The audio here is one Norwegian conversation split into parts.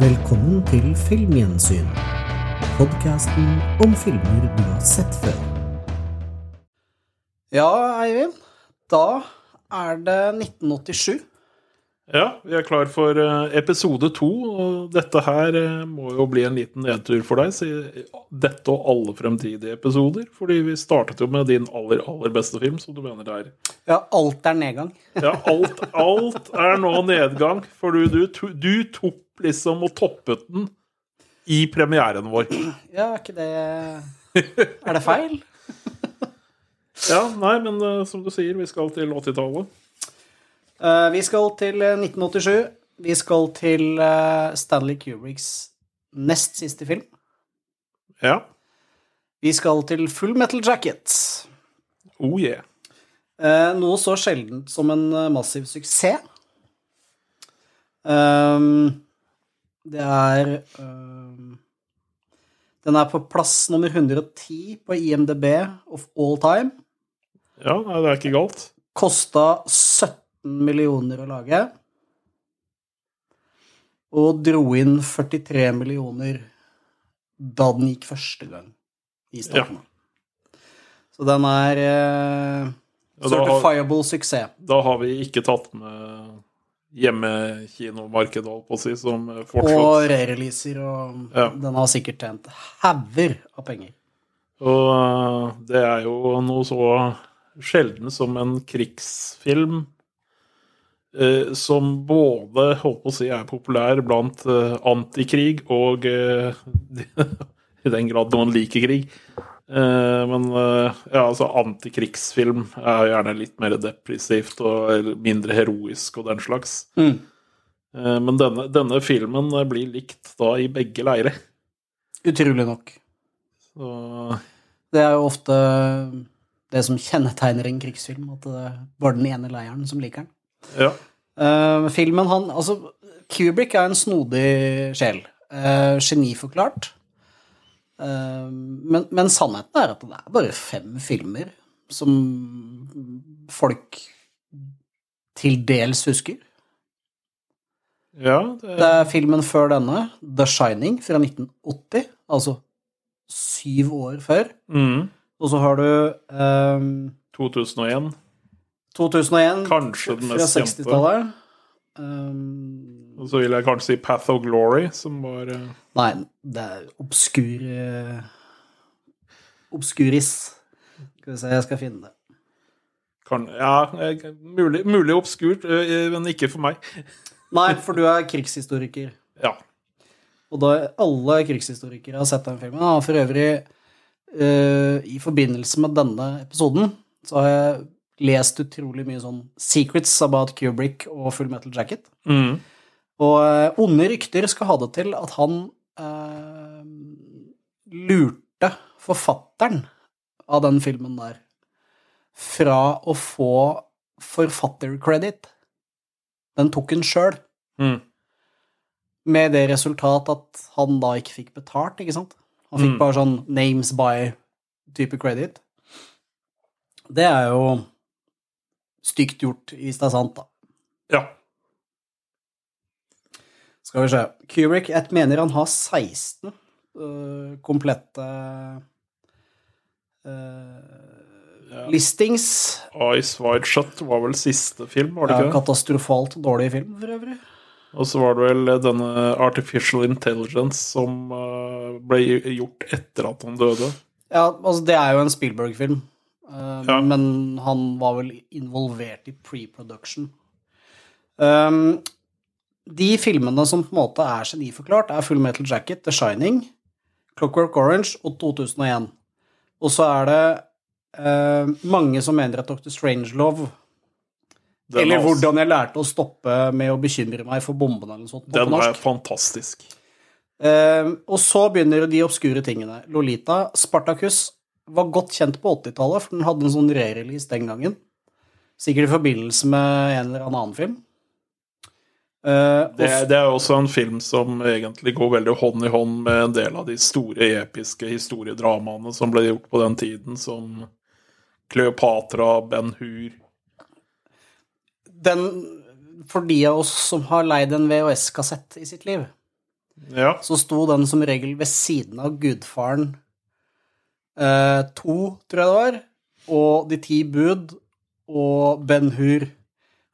Velkommen til Filmgjensyn. Podkasten om filmer du har sett før. Ja, Eivind. Da er det 1987. Ja, vi er klar for eh, episode to, og dette her eh, må jo bli en liten nedtur for deg. Dette og alle fremtidige episoder, fordi vi startet jo med din aller, aller beste film, som du mener er Ja, alt er nedgang. Ja, alt, alt er nå nedgang, for du, du, du tok liksom og toppet den i premieren vår. Ja, er ikke det Er det feil? Ja, nei, men uh, som du sier, vi skal til 80-tallet. Uh, vi skal til eh, 1987. Vi skal til uh, Stanley Kubricks nest siste film. Ja. Vi skal til Full Metal Jacket. Oh yeah. Eh, noe så sjeldent som en eh, massiv suksess. Ehm, det er ehm, Den er på plass nummer 110 på IMDb of all time. Ja, det er ikke galt. Kosta 17 millioner å lage. Og dro inn 43 millioner da den gikk første gang i Statene. Så den er eh, Ja, da har- certifiable suksess. Da har vi ikke tatt med hjemmekinomarkedet, holdt på å si, som fortsatt Og re-releaser, og Ja. den har sikkert tjent hauger av penger. Og eh, det er jo noe så sjelden som en krigsfilm eh, som både, holdt på å si, er populær blant eh, antikrig og eh, I den grad noen liker krig. Eh, men eh, ja, altså antikrigsfilm er gjerne litt mer depressivt og mindre heroisk og den slags. Mm. Eh, men denne, denne filmen blir likt da i begge leire. Utrolig nok. Så Det er jo ofte det som kjennetegner en krigsfilm, at det er bare den ene leiren som liker den. ja. Uh, filmen han Altså, Kubrick er en snodig sjel. Uh, geniforklart. Eh, men, men sannheten er at det er bare fem filmer som folk til dels husker. ja det, Det er filmen før denne, The Shining, fra 1980. Altså syv år før. mm, Og så har du um, 2001. 2001 Kanskje den fra mest kjente. 60-tallet. Um, Og så vil jeg kanskje si Path of Glory, som var uh... nei, det er obskur eh, Obskuris. Skal vi se, jeg skal finne det. kan, Ja, mulig, mulig obskurt, eh, men ikke for meg. Nei, for du er krigshistoriker. Ja. Og da alle krigshistorikere har sett den filmen. Og for øvrig, uh, i forbindelse med denne episoden, så har jeg lest utrolig mye sånn secrets about Kubrick og Full Metal Jacket. Mm. Og eh, onde rykter skal ha det til at han eh, lurte forfatteren av den filmen der fra å få forfattercredit. Den tok han sjøl, Mm. med det resultat at han da ikke fikk betalt, ikke sant? Han fikk Mm. bare sånn names by-type credit. Det er jo stygt gjort, hvis det er sant, da. ja. Skal vi se. Kubrick, jeg mener han har 16 uh, komplette øh, listings. Ice Wide Shut var vel siste film, var det ikke det? katastrofalt dårlig film, for øvrig. Og så var det vel denne Artificial Intelligence som eh, ble gjort etter at han døde. Ja, altså, det er jo en Spielberg-film, øh, Ja. men han var vel involvert i pre-production. Um, de filmene som på en måte er geniforklart, er Full Metal Jacket, The Shining, Clockwork Orange og 2001. Og så er det eh, mange som mener at Dr. Strangelove Eller også, hvordan jeg lærte å stoppe med å bekymre meg for bombene eller noe sånt. Den er fantastisk. Eh, og så begynner de obskure tingene. Lolita, Spartacus, var godt kjent på 80-tallet, for den hadde en sånn re-release den gangen. Sikkert i forbindelse med en eller annen film. Eh, Det, det er også en film som egentlig går veldig hånd i hånd med en del av de store episke historiedramaene som ble gjort på den tiden, som Kleopatra, Ben Hur den, for de av oss som har leid en VHS-kassett i sitt liv, Ja. så sto den som regel ved siden av Gudfaren eh, 2, tror jeg det var, og De ti bud og Ben Hur.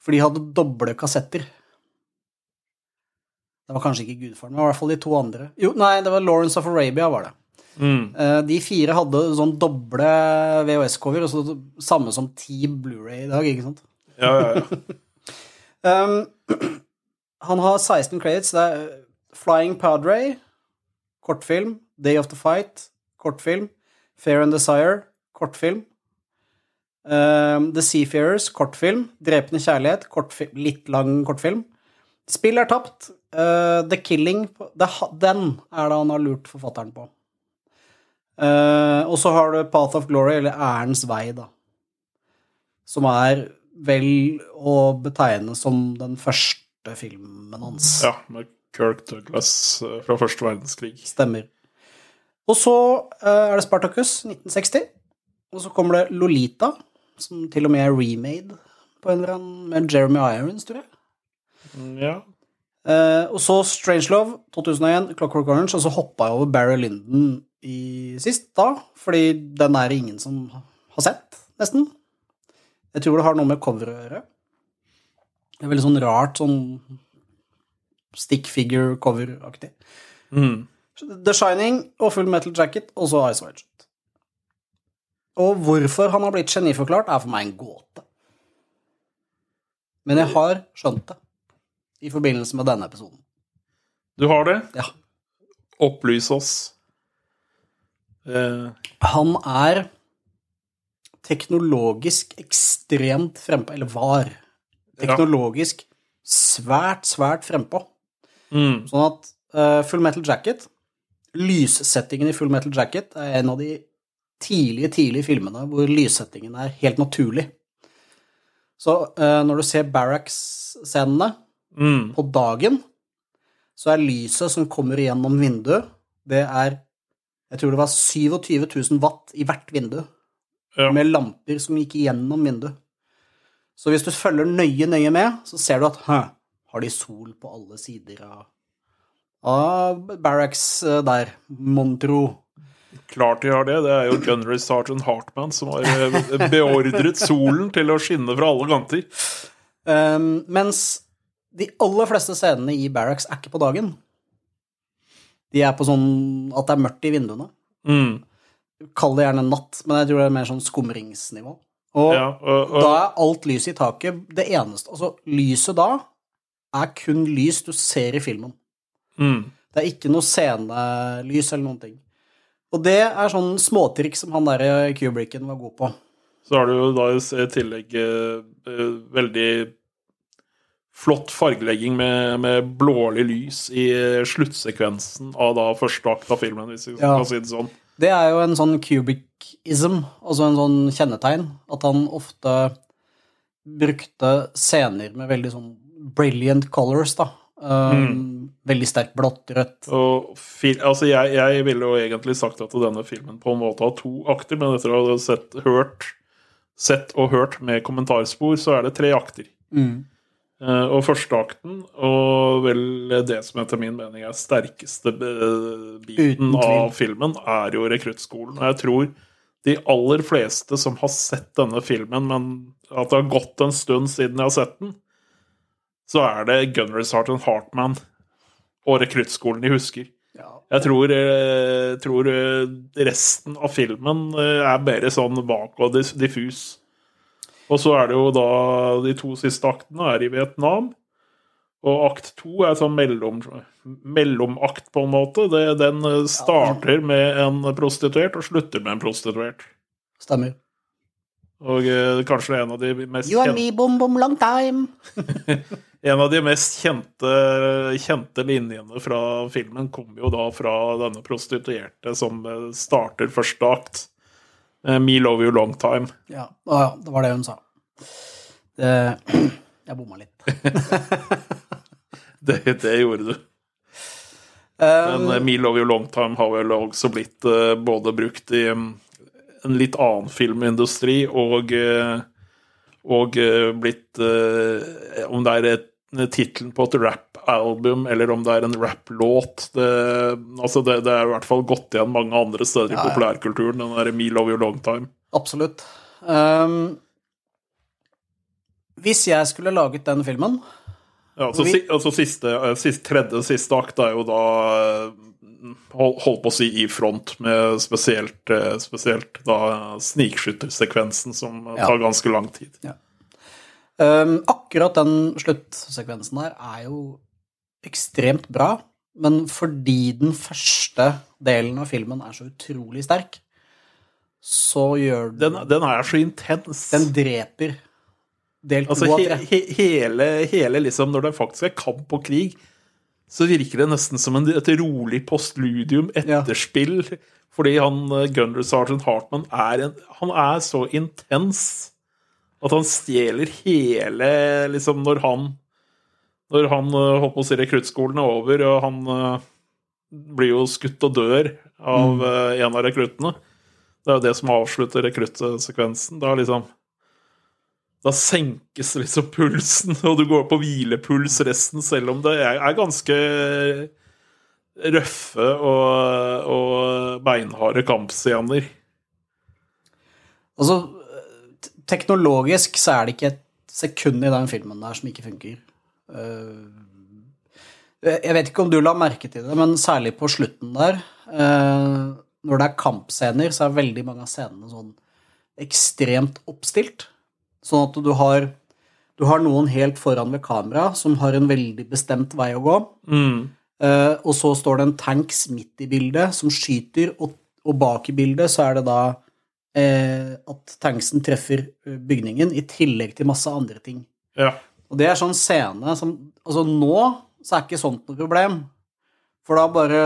For de hadde doble kassetter. Det var kanskje ikke Gudfaren, men i hvert fall de to andre. Jo, nei, det var Lawrence of Arabia, var det. Mm. Eh, De fire hadde sånn doble VHS-cover, og så samme som ti Blu-ray i dag, ikke sant? Ja, ja, ja. Um, han har 16 credits. Det er Flying Padre, kortfilm. Day of the Fight, kortfilm. Fair and Desire, kortfilm. Um, the Seafarers, kortfilm. Drepende kjærlighet, kortfilm. litt lang kortfilm. Spill er tapt. Uh, The Killing det, Den er det han har lurt forfatteren på. Uh, og så har du Path of Glory, eller Ærens vei, da. Som er vel å betegne som den første filmen hans. ja med Kirk Douglas eh, fra første verdenskrig. Stemmer. Og så uh, er det Spartacus 1960. Og så kommer det Lolita, som til og med er remade på en eller annen med Jeremy Irons, tror jeg. Ja. Eh, og så Strangelove 2001, Clockwork Orange, og så hoppa jeg over Barry Lyndon i sist da, fordi den er det ingen som har sett, nesten. Jeg tror det har noe med coveret å gjøre. Det er veldig sånn rart, sånn stick figure-cover-aktig. Mm. The Shining og Full Metal Jacket, og så Ice Shot. Og hvorfor han har blitt geniforklart, er for meg en gåte. Men jeg har skjønt det i forbindelse med denne episoden. Du har det? Ja. Opplys oss. Eh, Han er teknologisk ekstremt frempå, eller var teknologisk svært, svært frempå. mm. Sånn at uh, Full Metal Jacket, lyssettingen i Full Metal Jacket, er en av de tidlige, tidlige filmene hvor lyssettingen er helt naturlig. Så uh, når du ser Barracks-scenene Mm. på dagen, så er lyset som kommer gjennom vinduet, det er Jeg tror det var 27 000 watt i hvert vindu, Ja. med lamper som gikk gjennom vinduet. Så hvis du følger nøye, nøye med, så ser du at Hæ, har de sol på alle sider av, av Barracks eh, der, mon tro. Klart de har det. Det er jo Gunnery Sergeant Hartman som har eh, beordret solen til å skinne fra alle kanter. Um, mens de aller fleste scenene i Barracks er ikke på dagen. De er på sånn at det er mørkt i vinduene. Mm. Kall det gjerne natt, men jeg tror det er mer sånn skumringsnivå. Og Ja, og, og, da er alt lyset i taket det eneste Altså, lyset da er kun lys du ser i filmen. mm. Det er ikke noe scenelys eller noen ting. Og det er sånn småtrikk som han der Kubricken var god på. Så har du jo da i tillegg eh, veldig flott fargelegging med, med blålig lys i eh, sluttsekvensen av da første akt av filmen, hvis vi Ja. kan si det sånn. Det er jo en sånn Kubrick-ism, altså en sånn kjennetegn, at han ofte brukte scener med veldig sånn brilliant colors, da. Um, Veldig sterkt blått, rødt. Og altså jeg, jeg ville jo egentlig sagt at denne filmen på en måte har to akter, men etter å ha sett, hørt, sett og hørt med kommentarspor, så er det tre akter. Mm. Eh, og første akten, og vel det som etter min mening er sterkeste biten av filmen, er jo rekruttskolen. Og jeg tror de aller fleste som har sett denne filmen, men at det har gått en stund siden jeg har sett den, så er det Gunnery Sergeant Hartman og rekruttskolen de husker. Jeg tror, eh, tror eh, resten av filmen er mer sånn vak og diffus. Og så er det jo da de to siste aktene er i Vietnam. Og akt to er sånn mellom, mellomakt, på en måte. Det, den starter med en prostituert og slutter med en prostituert. Stemmer. Og eh, kanskje en av de mest You and me, bom, bom, long time. En av de mest kjente, kjente linjene fra filmen kommer jo da fra denne prostituerte som eh, starter første akt. Eh, Me love you long time. Ja, Å ja, det var det hun sa. Det, jeg bomma litt. Det, det gjorde du. Men eh, Me love you long time har vel også blitt uh, både brukt i um, en litt annen filmindustri og, uh, og blitt Om det er et tittelen på et rap-album, eller om det er en rap-låt. Det, altså det, det er i hvert fall gått igjen mange andre steder i Ja, ja. populærkulturen. Den derre Me Love You Long Time. Absolutt. Um, hvis jeg skulle laget den filmen Ja, altså, Vi- si, altså siste, eh, siste, tredje siste akt er jo da eh, hold, Holdt på å si i front, med spesielt, eh, spesielt da snikskyttersekvensen, som eh, Ja. tar ganske lang tid. Ehm, Akkurat den sluttsekvensen der er jo ekstremt bra, men fordi den første delen av filmen er så utrolig sterk, så gjør Den, den den er så intens. Den dreper del to Altså, he, tre. he, hele, hele liksom, Når det faktisk er kamp og krig, så virker det nesten som en, et rolig postludium Ja. etterspill. Fordi han eh, Gunner Sergeant Hartman er, en, han er så intens at han stjeler hele liksom Når han Når han eh, holdt på å si rekruttskolen er over, og han eh, blir jo skutt og dør av Mm. eh, en av rekruttene. Det er jo det som avslutter rekruttsekvensen. Da liksom da senkes liksom pulsen, og du går på hvilepuls resten, selv om det er, er ganske røffe og, og beinharde kampscener. Altså, teknologisk så er det ikke et sekund i den filmen der som ikke funker. Eh, Jeg vet ikke om du la merke til det, men særlig på slutten der, eh, når det er kampscener, så er veldig mange av scenene sånn ekstremt oppstilt. Sånn at du har, du har noen helt foran ved kamera som har en veldig bestemt vei å gå. Mm. Eh, og så står det en tanks midt i bildet som skyter, og, og bak i bildet så er det da at tanksen treffer eh, bygningen, i tillegg til masse andre ting. Ja. Og det er sånn scene som Altså nå så er ikke sånt noe problem, for da bare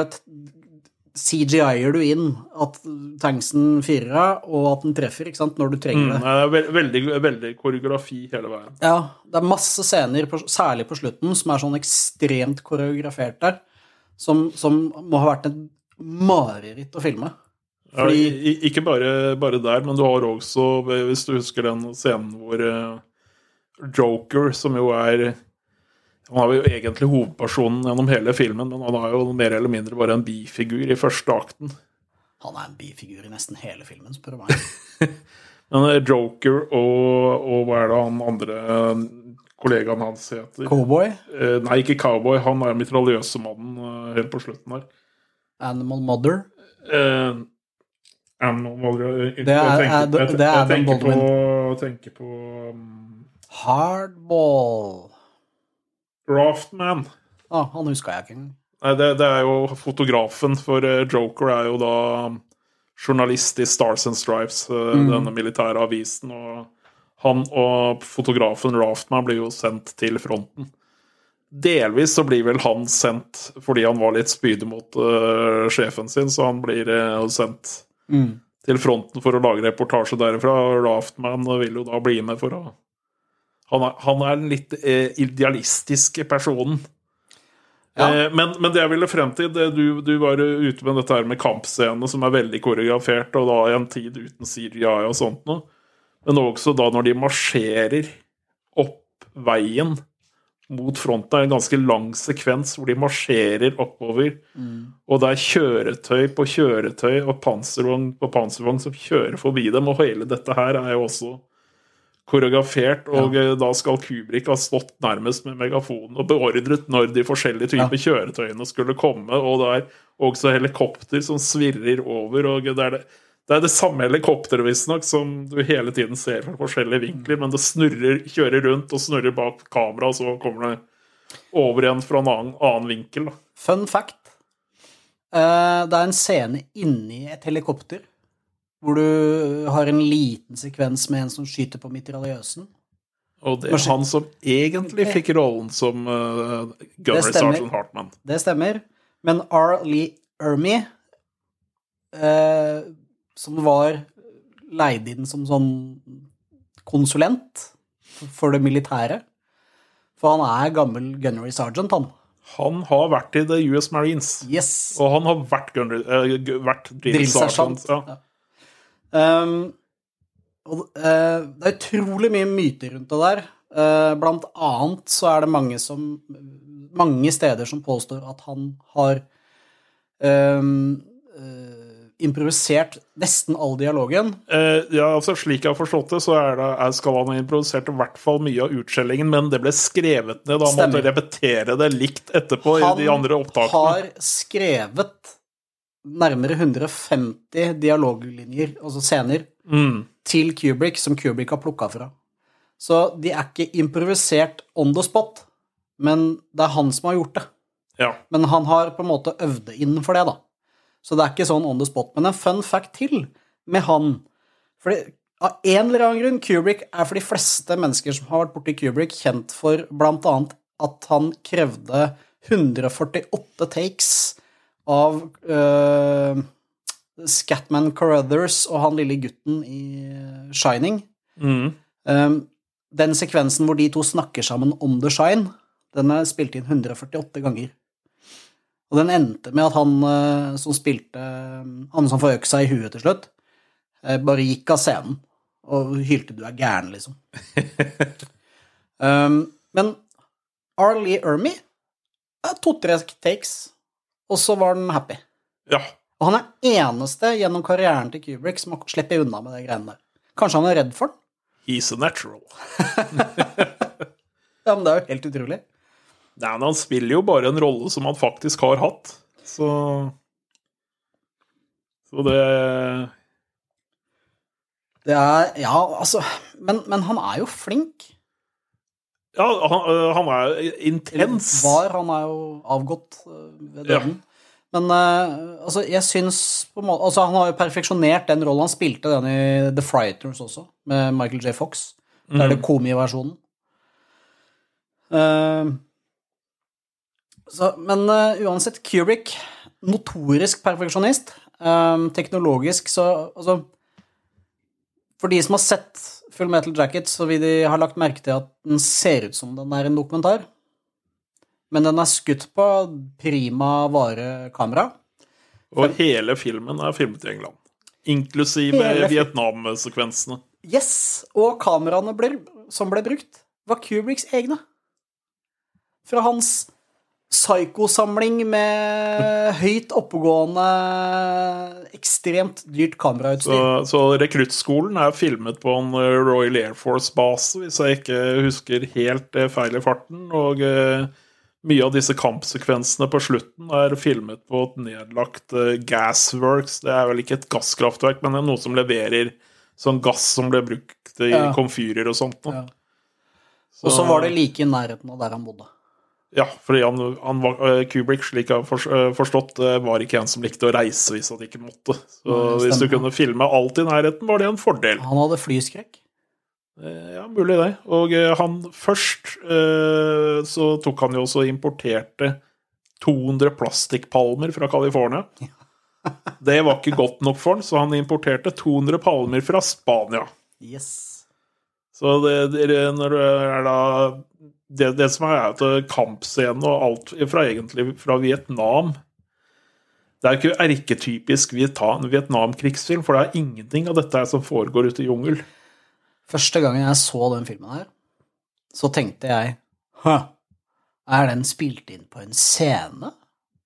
CGI-er du inn at tanksen fyrer av, og at den treffer, ikke sant, når du Mm. trenger det. Det er veldig, veldig koreografi hele veien. Ja, det er masse scener, særlig på slutten, som er sånn ekstremt koreografert der, som, som må ha vært et mareritt å filme. Fordi Ja, ikke bare, bare der, men du har også, hvis du husker den scenen hvor eh, Joker, som jo er Han er jo egentlig hovedpersonen gjennom hele filmen, men han er jo mer eller mindre bare en bifigur i første akten. han er en bifigur i nesten hele filmen, spør du meg. Men eh, Joker og, og hva er det han andre eh, kollegaen hans heter? Cowboy, Eh, Nei, ikke Cowboy. Han er mitraljøsemannen mannen helt på slutten her. Animal Mother Eh, Animal Mother jeg- er- tenker- er- er Baldwin. på, tenker på um, Hardball Raftman. ah, Han huska jeg ikke engang. Det, det er jo fotografen, for eh, Joker er jo da journalist i Stars and Stripes, eh, Mm. denne militære avisen. Og han og fotografen Raftman blir jo sendt til fronten. Delvis så blir vel han sendt fordi han var litt spydig mot uh, sjefen sin, så han blir uh, sendt Mm. til fronten for å lage reportasje derfra. Raftman vil jo da bli med for å Han er, han er den litt eh, idealistiske personen. Ja. Eh, men, men det jeg ville frem til det, du, du var ute med dette her med kampscenene som er veldig koreografert, og da i en tid uten Syria og sånt noe. Men også da når de marsjerer opp veien mot fronten. Er en ganske lang sekvens hvor de marsjerer oppover. Og det er kjøretøy på kjøretøy og panservogn på panservogn som kjører forbi dem. Og hele dette her er jo også koreografert. Og ja. da skal Kubrik ha stått nærmest med megafonen og beordret når de forskjellige typer kjøretøyene skulle komme. Og det er også helikopter som svirrer over. og det er det det er det samme helikopteret visstnok som du hele tiden ser fra forskjellige vinkler, men det snurrer, kjører rundt og snurrer bak kamera, og så kommer det over igjen fra en annen, annen vinkel. Da. Fun fact. Eh, det er en scene inni et helikopter hvor du har en liten sekvens med en som skyter på mitraljøsen. Og det er han som egentlig fikk rollen som uh, Gunner Det. Sergeant Hartman. Det stemmer. Men R. Lee Ermey, eh, som var leid inn som sånn konsulent for det militære For han er gammel gunnery sergeant, han. Han har vært i The US Marines. Yes. Og han har vært, gunnery, uh, vært drill sergeant. Ja. Um, og, uh, det er utrolig mye myter rundt det der. Uh, Blant annet så er det mange som mange steder som påstår at han har um, eh, improvisert nesten all dialogen. Eh, ja, altså Slik jeg har forstått det, så er det, er, skal han ha improvisert i hvert fall mye av utskjellingen, men det ble skrevet ned. Da Stemmer. måtte repetere det likt etterpå i de andre opptakene. Han har skrevet nærmere 150 dialoglinjer, altså scener, Mm. til Kubrick som Kubrick har plukka fra. Så de er ikke improvisert on the spot, men det er han som har gjort det. Ja. Men han har på en måte øvd det inn for det, da. Så det er ikke sånn on the spot. Men en fun fact til med han fordi Av en eller annen grunn, Kubrick er for de fleste mennesker som har vært borti Kubrick, kjent for blant annet at han krevde 148 takes av uh, Scatman Carruthers og han lille gutten i eh, Shining. Mm. Um, den sekvensen hvor de to snakker sammen om The Shine, den er spilt inn 148 ganger. Og den endte med at han eh, som spilte Han som får seg i huet til slutt, eh, bare gikk av scenen og hylte 'du er gæren', liksom. um, men R. Lee er to-tre takes, og så var den happy. ja. Og han er eneste gjennom karrieren til Kubrick som har sluppet unna med de greiene der. Kanskje han er redd for den? He's a natural. Ja, men det er jo helt utrolig. Nei, men han spiller jo bare en rolle som han faktisk har hatt. Så Så det Det er Ja, altså Men, men han er jo flink. Ja, han, øh, han er intens. Var. Han er jo avgått ved døden. Ja. Men uh, altså, jeg syns på en måte Altså, han har jo perfeksjonert den rollen. Han spilte den i The Frighters også, med Michael J. Fox. Det er det komiversjonen. Uh, så, men uh, uansett, Kubrick, notorisk perfeksjonist. Um, teknologisk, så altså For de som har sett Full Metal Jacket, så vil de ha lagt merke til at den ser ut som den er en dokumentar. Men den er skutt på prima vare kamera. Og hele filmen er filmet i England. Inklusive Vietnam-sekvensene. Yes! Og kameraene ble, som ble brukt, var Kubricks egne. Fra hans psykosamling med høyt oppegående, ekstremt dyrt kamerautstyr. så rekruttskolen er filmet på en øh, Royal Air Force-base, hvis jeg ikke husker helt øh, feil i farten. Og øh, mye av disse kampsekvensene på slutten er filmet på et nedlagt øh, gasworks. Det er vel ikke et gasskraftverk, men det er noe som leverer sånn gass som ble brukt i Ja. komfyrer og sånt. Ja. Så. Og så var det like i nærheten av der han bodde. Ja, fordi han, han var, øh, Kubrick, slik jeg har øh, forstått, øh, var ikke en som likte å reise hvis han ikke måtte. Så hvis du kunne filme alt i nærheten, var det en fordel. Han hadde flyskrekk. Eh, Ja, mulig det. Og eh, han først eh, så tok han jo også og importerte 200 plastikkpalmer fra California. Det var ikke godt nok for han, så han importerte 200 palmer fra Spania. Yes. Så det, det, når du er da det, det som er at kampscenen og alt fra egentlig fra Vietnam Det er ikke erketypisk Vietnam- Vietnam-krigsfilm, for det er ingenting av dette som foregår ute i jungel. Første gangen jeg så den filmen her, så tenkte jeg Hæ, er den spilt inn på en scene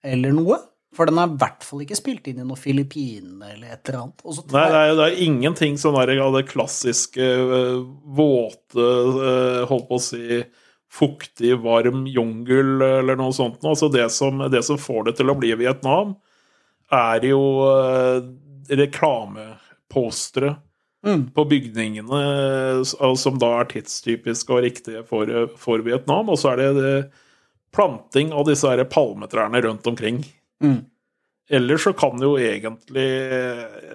eller noe? For den er i hvert fall ikke spilt inn i noen Filippinene eller et eller annet. Nei, det er, det er ingenting sånn av det klassiske øh, våte, øh, holdt på å si fuktig, varm jungel eller noe sånt. noe. Altså det som, det som får det til å bli Vietnam, er jo øh, reklamepostere Mm. på bygningene øh, som da er tidstypiske og riktige for, øh, for Vietnam. Og så er det, det planting av disse her palmetrærne rundt omkring. Mm. Ellers så kan jo egentlig eh,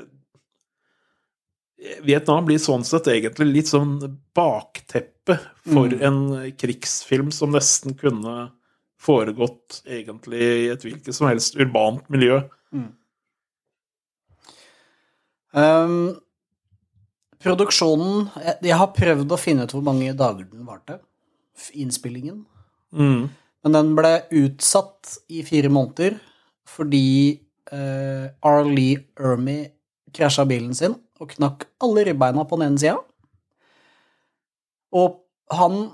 Vietnam blir sånn sett egentlig litt sånn bakteppe for Mm. en krigsfilm som nesten kunne foregått egentlig i et hvilket som helst urbant miljø. Um, produksjonen jeg, jeg har prøvd å finne ut hvor mange dager den varte, innspillingen. Mm. Men den ble utsatt i fire måneder fordi uh, R. Lee Ermey krasja bilen sin og knakk alle ribbeina på den ene sida. Og han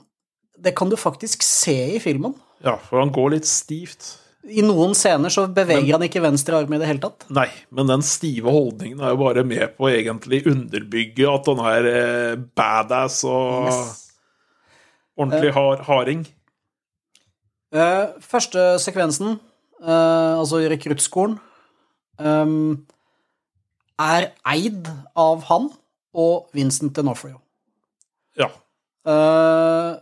det kan du faktisk se i filmen. Ja, for han går litt stivt. I noen scener så beveger han ikke venstre arm i det hele tatt. Nei, men den stive holdningen er jo bare med på å egentlig underbygge at han er eh, badass og Yes. ordentlig har, harding. Uh, første sekvensen, uh, altså i rekruttskolen, um, er eid av han og Vincent D'Onofrio. Ja. Uh,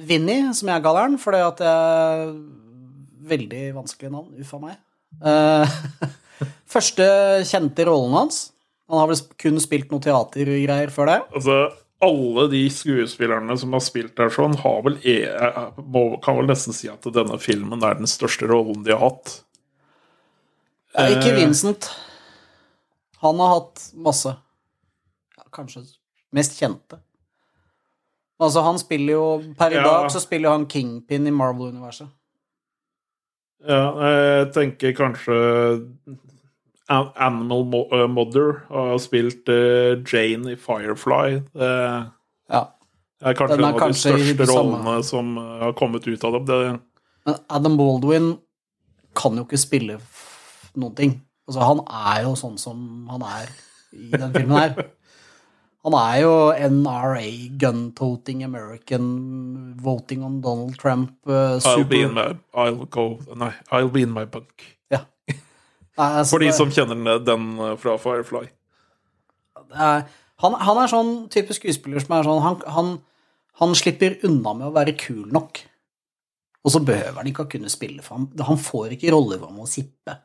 Vinni, som jeg kaller han, fordi at jeg Veldig vanskelig navn. Uff a meg. Uh, første kjente rollen hans. Han har vel kun spilt noe teatergreier før det. Altså, alle de skuespillerne som har spilt der sånn, har vel e kan vel nesten si at denne filmen er den største rollen de har hatt. Ja, ikke Eh. Vincent. Han har hatt masse. Ja, kanskje mest kjente. Altså, han spiller jo Per i Ja. dag så spiller han Kingpin i Marvel-universet. Ja, jeg tenker kanskje Animal eh, Mother har spilt eh, Jane i Firefly. Det Ja. er kanskje er en av de største rollene som eh, har kommet ut av dem. Det, Men Adam Baldwin kan jo ikke spille noen ting. Altså, han er jo sånn som han er i den filmen her. Han er jo NRA, gun-toting American, voting on Donald Trump, uh, I'll be in my I'll go Nei, I'll be in my bunk. ja. Nei, altså, For de som kjenner den eh, fra Firefly. det er, han, han er sånn type skuespiller som er sånn han, han, han slipper unna med å være kul nok. Og så behøver han ikke å kunne spille, for han, han får ikke roller hvor han må sippe.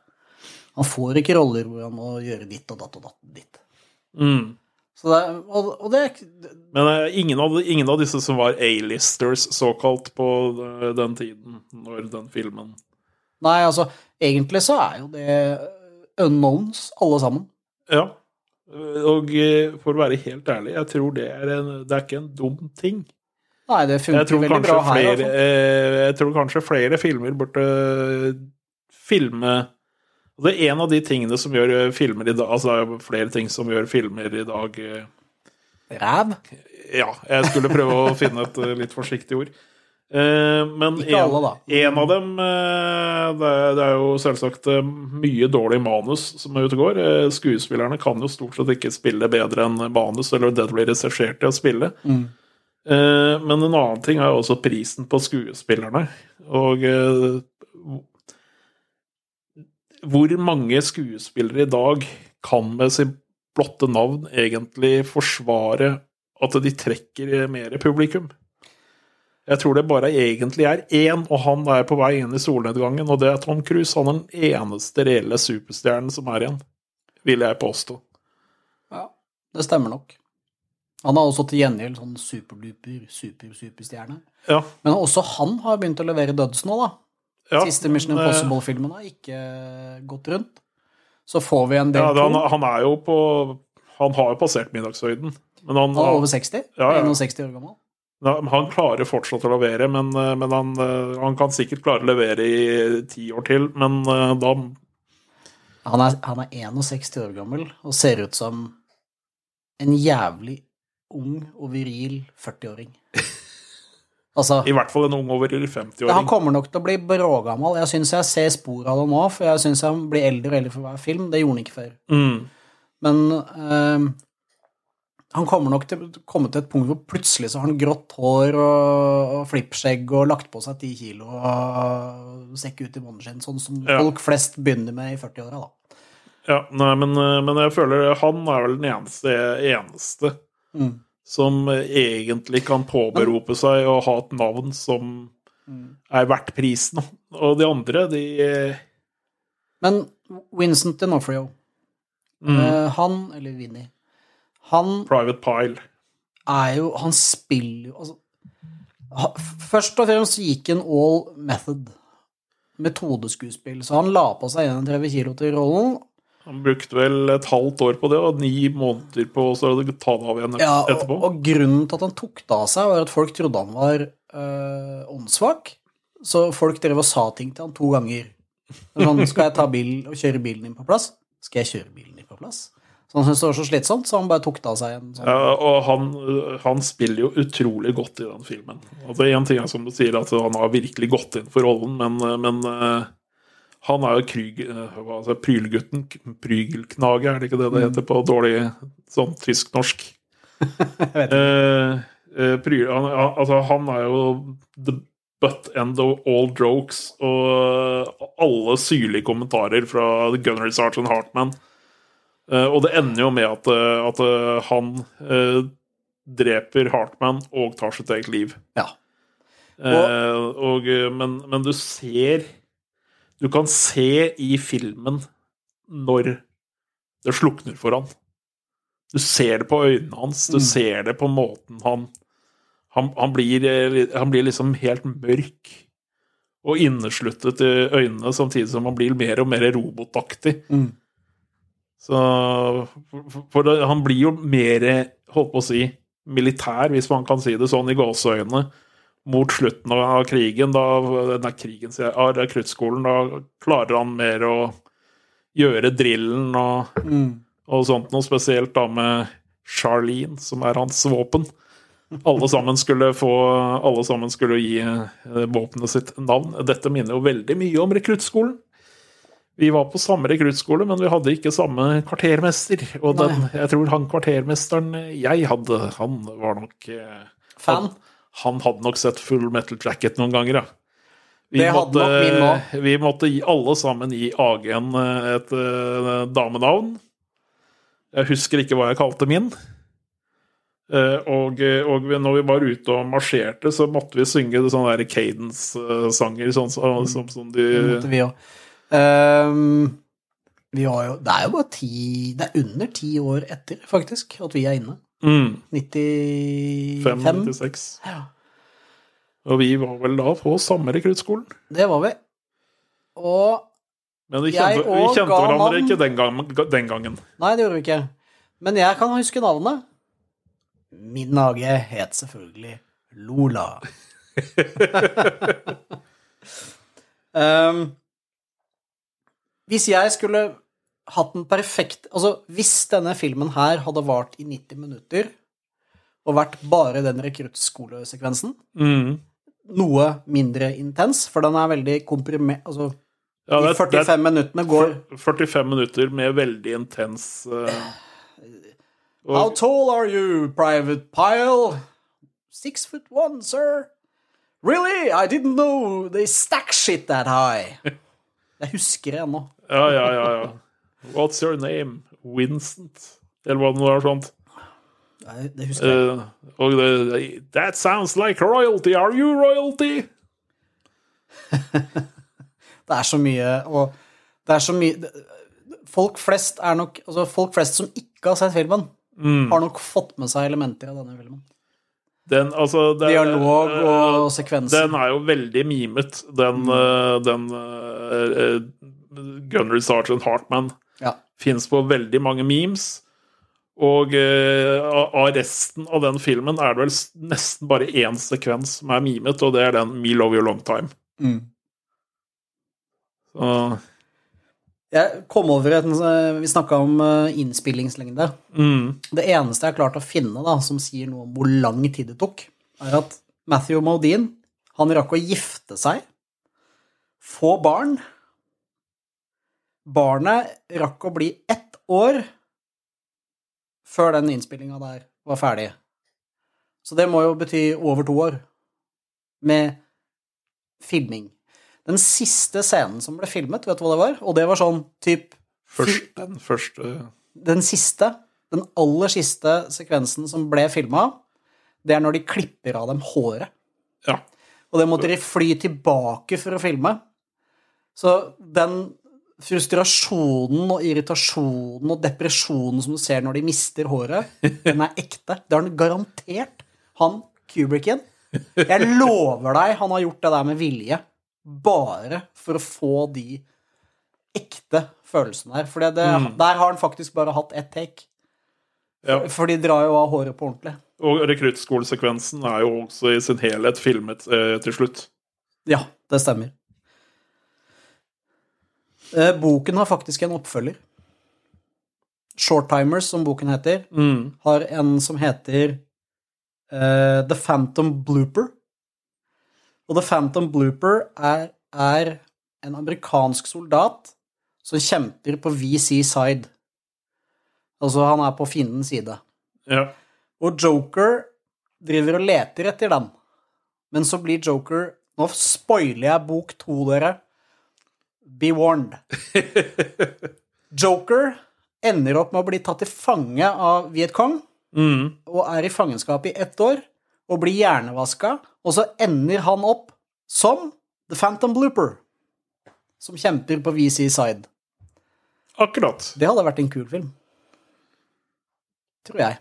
Han får ikke roller hvor han må gjøre ditt og datt og datt ditt. Mm. Så det, og, og det Men uh, ingen, av, ingen av disse som var A-listers, såkalt, på eh, den tiden, når den filmen Nei, altså, egentlig så er jo det unknowns, alle sammen. Ja. Og eh, for å være helt ærlig, jeg tror det er, en, det er ikke en dum ting. Nei, det funker veldig bra her. flere, Altså. eh, jeg tror kanskje flere filmer burde filme og Det er en av de tingene som gjør eh, filmer i dag Altså det er flere ting som gjør filmer i dag eh, Ræv? Ja, jeg skulle prøve å finne et eh, litt forsiktig ord. Men Ikke en, alle, da. en av dem det er, det er jo selvsagt mye dårlig manus som er ute og går. Skuespillerne kan jo stort sett ikke spille bedre enn manus, eller det blir regissert til å spille. Mm. Men en annen ting er jo også prisen på skuespillerne. Og hvor mange skuespillere i dag kan med sin blotte navn egentlig forsvare at de trekker mer publikum? Jeg tror det bare egentlig er én, og han er på vei inn i solnedgangen, og det er Tom Cruise. Han er den eneste reelle superstjernen som er igjen, vil jeg påstå. Ja, det stemmer nok. Han har også til gjengjeld sånn superduper, super-superstjerne. Ja, Men også han har begynt å levere døds nå, da. Ja, Siste Mission eh, Impossible-filmen har ikke gått rundt. Så får vi en del Ja, det, han, han er jo på Han har jo passert middagshøyden. Men han, Han er over 60? Ja, ja. 61 år gammel? Han klarer fortsatt å levere, men, eh, men han, eh, han kan sikkert klare å levere i ti år til. Men da Han er, han er 61 år gammel og ser ut som en jævlig ung og viril 40-åring. Altså I hvert fall en ung over 50-åring. Han kommer nok til å bli brågammal. Jeg syns jeg ser spor av det nå, for jeg syns han blir eldre og eldre for hver film. Det gjorde han ikke før. Mm. Men øh, han kommer nok til å komme til et punkt hvor plutselig så har han grått hår og, og flippskjegg og lagt på seg ti kilo og sekk ut i måneskinn, sånn som Ja. folk flest begynner med i 40-åra, da. Ja, nei, men, eh, men jeg føler han er vel den eneste, eneste Mm. Som eh, egentlig kan påberope seg å ha et navn som er verdt prisen. Og de andre, de eh, Men Vincent D'Onofrio, mm, eh, han, eller Vinny, han Private Pile. er jo Han spiller jo altså, Først og fremst gikk han all method. Metodeskuespill. Så han la på seg 31 kilo til rollen. Han brukte vel et halvt år på det, og ni måneder på å ta det av igjen Ja, og, etterpå. og grunnen til at han tok det av seg, var at folk trodde han var øh, åndssvak. Så folk drev og sa ting til han to ganger. Sånn, skal jeg ta bil og kjøre bilen din på plass? Skal jeg kjøre bilen din på plass? Så han syntes det var så slitsomt, så han bare tok det av seg en sånn Ja, og han, han spiller jo utrolig godt i den filmen. Altså Én ting er som du sier, at han har virkelig gått inn for rollen, men, men eh, han er jo kryg, eh, altså, prylgutten. Prygelknage, er det ikke det det heter på dårlig sånn tysk-norsk? Eh, eh, pryl, han, altså, han er jo the butt end of all jokes, og alle syrlige kommentarer fra Gunnery Sergeant Hartman. Eh, og det ender jo med at, eh, at eh, han eh, dreper Hartman og tar sitt eget liv. Ja. Eh, og, eh, men, men du ser Du kan se i filmen når det slukner for han. Du ser det på øynene hans, du Mm. ser det på måten han han, han, blir, eh, han blir liksom helt mørk og innesluttet i øynene, samtidig som han blir mer og mer robotaktig. Mm. Så for, for det, Han blir jo mer, holdt på å si, militær, hvis man kan si det sånn, i gåseøynene, mot slutten av krigen. Da, nei, krigen, av rekruttskolen. Da klarer han mer å gjøre drillen og, Mm. og sånt noe, spesielt da med Charlene, som er hans våpen. Alle sammen skulle få Alle sammen skulle gi eh, våpenet sitt navn. Dette minner jo veldig mye om rekruttskolen. Vi var på samme rekruttskole, men vi hadde ikke samme kvartermester. Og den, jeg tror han kvartermesteren jeg hadde, han var nok eh, Fan. Han, han hadde nok sett Full Metal Jacket noen ganger, ja. Vi måtte, vi måtte alle sammen gi AG-en eh, et eh, damenavn. Jeg husker ikke hva jeg kalte min. Eh, og, og når vi var ute og marsjerte, så måtte vi synge sånne der cadence-sanger, sånn som, som, som de Det måtte vi òg. Ehm, vi var jo Det er jo bare ti Det er under ti år etter, faktisk, at vi er inne. Mm, 95. 96. Ja, Og vi var vel da på samme rekruttskolen. det var vi. Og Men vi Jeg kjente, vi kjente hverandre han... ikke den, gang, den gangen. Nei, det gjorde vi ikke. Men jeg kan huske navnet. Min hage het selvfølgelig Lola. um, hvis jeg skulle hatt den perfekt Altså, hvis denne filmen her hadde vart i 90 minutter og vært bare den rekruttskolesekvensen, Mm. noe mindre intens, for den er veldig komprimert Altså, Ja, de det, er- det 45 minuttene går 45 minutter med veldig intens eh, How tall are you, Private Pile? Six foot one, sir. Really? I didn't know they stack shit that high. Jeg husker det ennå. Ja, ja, ja, ja. What's your name? Vincent? Eller hva det nå er sånt. Nei, Det husker jeg. Uh, og det That sounds like royalty. Are you royalty? Det er så mye og Det er så mye Folk flest er nok Altså, folk flest som ikke har sett filmen, Mm. har nok fått med seg elementer av denne filmen. Den, altså, den, Dialog og uh, sekvenser. Den er jo veldig mimet, den, eh, den uh, Gunnery Sergeant Hartman. Ja. Fins på veldig mange memes. Og eh, av resten av den filmen er det vel nesten bare én sekvens som er mimet, og det er den Me Love You Long Time. Mm. Så, Jeg kom over et Vi snakka om eh, innspillingslengde. mm, Det eneste jeg har klart å finne da, som sier noe om hvor lang tid det tok, er at Matthew Modine han rakk å gifte seg, få barn. Barnet rakk å bli ett år før den innspillinga der var ferdig. Så det må jo bety over to år med filming. Den siste scenen som ble filmet, vet du hva det var? Og det var sånn typ først, den første den siste, den aller siste sekvensen som ble filma, det er når de klipper av dem håret. Ja. Og det måtte de fly tilbake for å filme. Så den frustrasjonen og irritasjonen og depresjonen som du ser når de mister håret, den er ekte. Det har han garantert, han Kubricken. Jeg lover deg, han har gjort det der med vilje. Bare for å få de ekte følelsene der. For Mm. der har han faktisk bare hatt ett take. Ja. For de drar jo av håret på ordentlig. Og rekruttskolesekvensen er jo også i sin helhet filmet eh, til slutt. Ja, det stemmer. Eh, boken har faktisk en oppfølger. Shorttimers, som boken heter, Mm. har en som heter eh, The Phantom Blooper. Og The Phantom Blooper er, er en amerikansk soldat som kjemper på VC side. Altså, han er på fiendens side. Ja. Og Joker driver og leter etter den. Men så blir Joker Nå spoiler jeg bok to, dere. Be warned. Joker ender opp med å bli tatt til fange av Vietcong Mm. og er i fangenskap i ett år og blir hjernevaska, og så ender han opp som The Phantom Blooper, som kjemper på VC side. Akkurat. Det hadde vært en kul film. Tror jeg.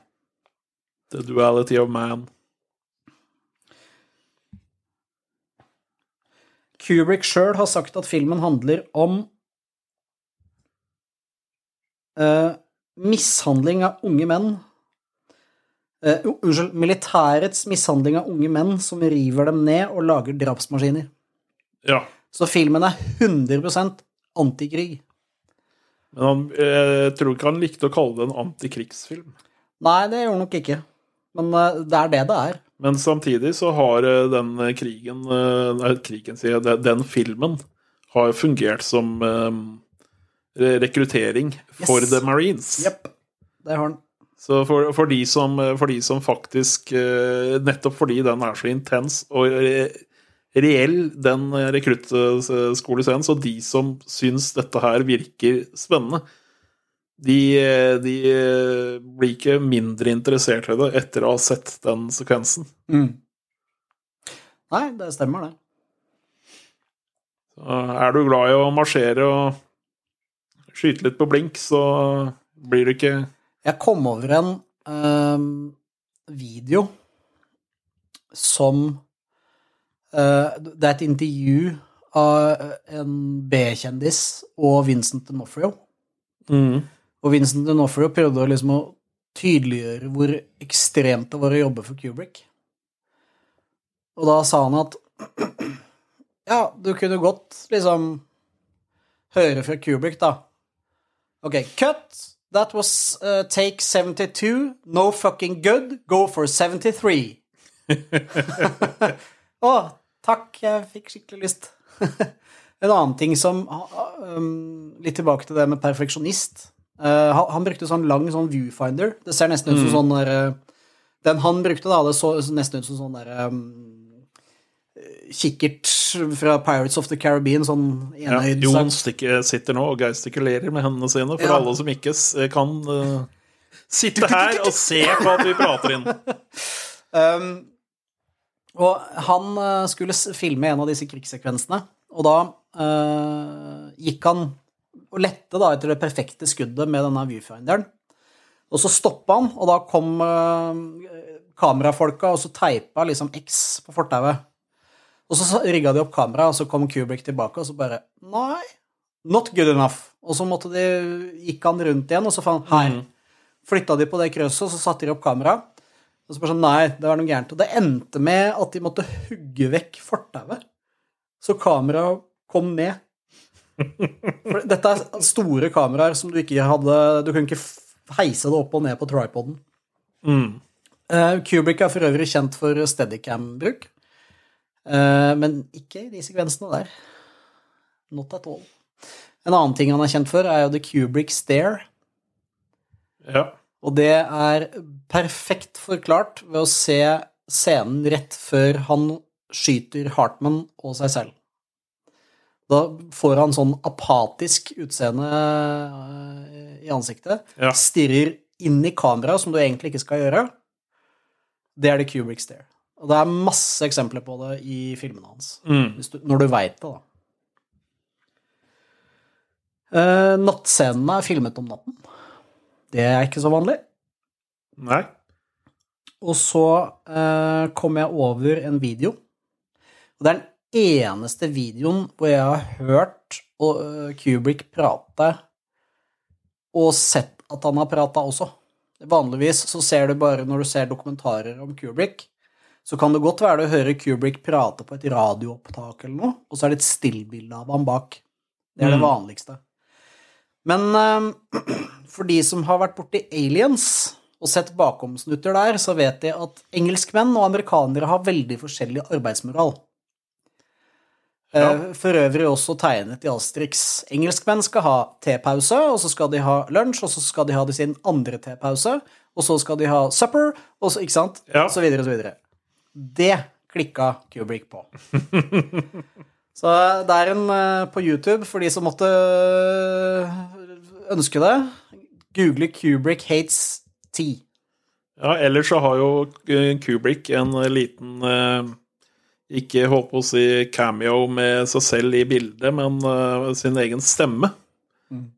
The duality of man. Kubrick sjøl har sagt at filmen handler om uh, mishandling av unge menn uh, Unnskyld, militærets mishandling av unge menn som river dem ned og lager drapsmaskiner. Ja. Så filmen er 100 antikrig. Men han, jeg tror ikke han likte å kalle det en antikrigsfilm. Nei, det gjorde han nok ikke. Men eh, det er det det er. Men samtidig så har eh, den krigen eh, Nei, krigen, sier jeg. den- filmen har fungert som rekruttering for Yes. the Marines. Jepp. Det har den. Så for, for, de som, for de som faktisk Nettopp fordi den er så intens og reell, den rekruttskolescenen, så de som syns dette her virker spennende, de, eh, de eh, blir ikke mindre interessert i det etter å ha sett den sekvensen. Mm. Nei, det stemmer, det. Så er du glad i å marsjere og skyte litt på blink, så blir det ikke Jeg kom over en øh, video som øh, Det er et intervju av en B-kjendis og Vincent D'Onofrio. mm. Og Vincent D'Onofrio prøvde liksom å tydeliggjøre hvor ekstremt det var å jobbe for Kubrick. Og da sa han at ja, du kunne godt liksom høre fra Kubrick, da. Ok, cut. That was uh, take 72. No fucking good. Go for 73. Å, takk. Jeg fikk skikkelig lyst. en annen ting som um, Litt tilbake til det med perfeksjonist. Eh, han, han brukte sånn lang sånn viewfinder. Det ser nesten ut som sånn der eh, Den han brukte, da, det så nesten ut som sånn der um, kikkert fra Pirates of the Caribbean, sånn Ja, Jon stikker, sitter nå og gestikulerer med hendene sine, for Ja. alle som ikke kan uh, sitte her og se på at vi prater inn. Um, og han skulle filme en av disse krigssekvensene, og da uh, gikk han og lette da etter det perfekte skuddet med denne viewfinderen. Og så stoppa han, og da kom eh, kamerafolka og så teipa liksom X på fortauet. Og så rigga de opp kameraet, og så kom Kubrick tilbake, og så bare Nei, not good enough. Og så måtte de, gikk han rundt igjen, og så fant han her. Flytta de på det krøsset, og så satte de opp kamera. Og så bare sånn, nei, det var noe gærent. Og det endte med at de måtte hugge vekk fortauet. Så kameraet kom ned. For dette er store kameraer som du ikke hadde Du kunne ikke heise det opp og ned på tripoden. Mm. Uh, Kubrick er for øvrig kjent for steadicam-bruk, uh, men ikke i de sekvensene der. Not at all. En annen ting han er kjent for, er jo The Kubrick Stare. Ja. Og det er perfekt forklart ved å se scenen rett før han skyter Hartman og seg selv. Da får han sånn apatisk utseende eh, i ansiktet. Ja. Stirrer inn i kameraet, som du egentlig ikke skal gjøre. Det er det Kubrick Stare. Og det er masse eksempler på det i filmene hans. Mm. Du, når du veit det, da. Eh, nattscenene er filmet om natten. Det er ikke så vanlig. Nei. Og så eh, kom jeg over en video. Og det er den eneste videoen hvor jeg har hørt eh, Kubrick prate og sett at han har prata også. Vanligvis så ser du bare når du ser dokumentarer om Kubrick, så kan det godt være du hører Kubrick prate på et radioopptak eller noe, og så er det et stillbilde av ham bak. Det er det Mm. vanligste. Men eh, for de som har vært borti Aliens og sett bakomsnutter der, så vet de at engelskmenn og amerikanere har veldig forskjellig arbeidsmoral. Eh, Ja. For øvrig også tegnet i Asterix. Engelskmenn skal ha tepause, og så skal de ha lunsj, og så skal de ha de sin andre tepause, og så skal de ha supper, og så, ikke sant? Ja. Så videre og så videre. Det klikka Kubrick på. så det er en eh, på YouTube for de som måtte eh, ønske det. Google Kubrick hates tea. Ja, ellers så har jo eh, Kubrick en eh, liten eh, Ikke holdt på å si cameo med seg selv i bildet, men uh, sin egen stemme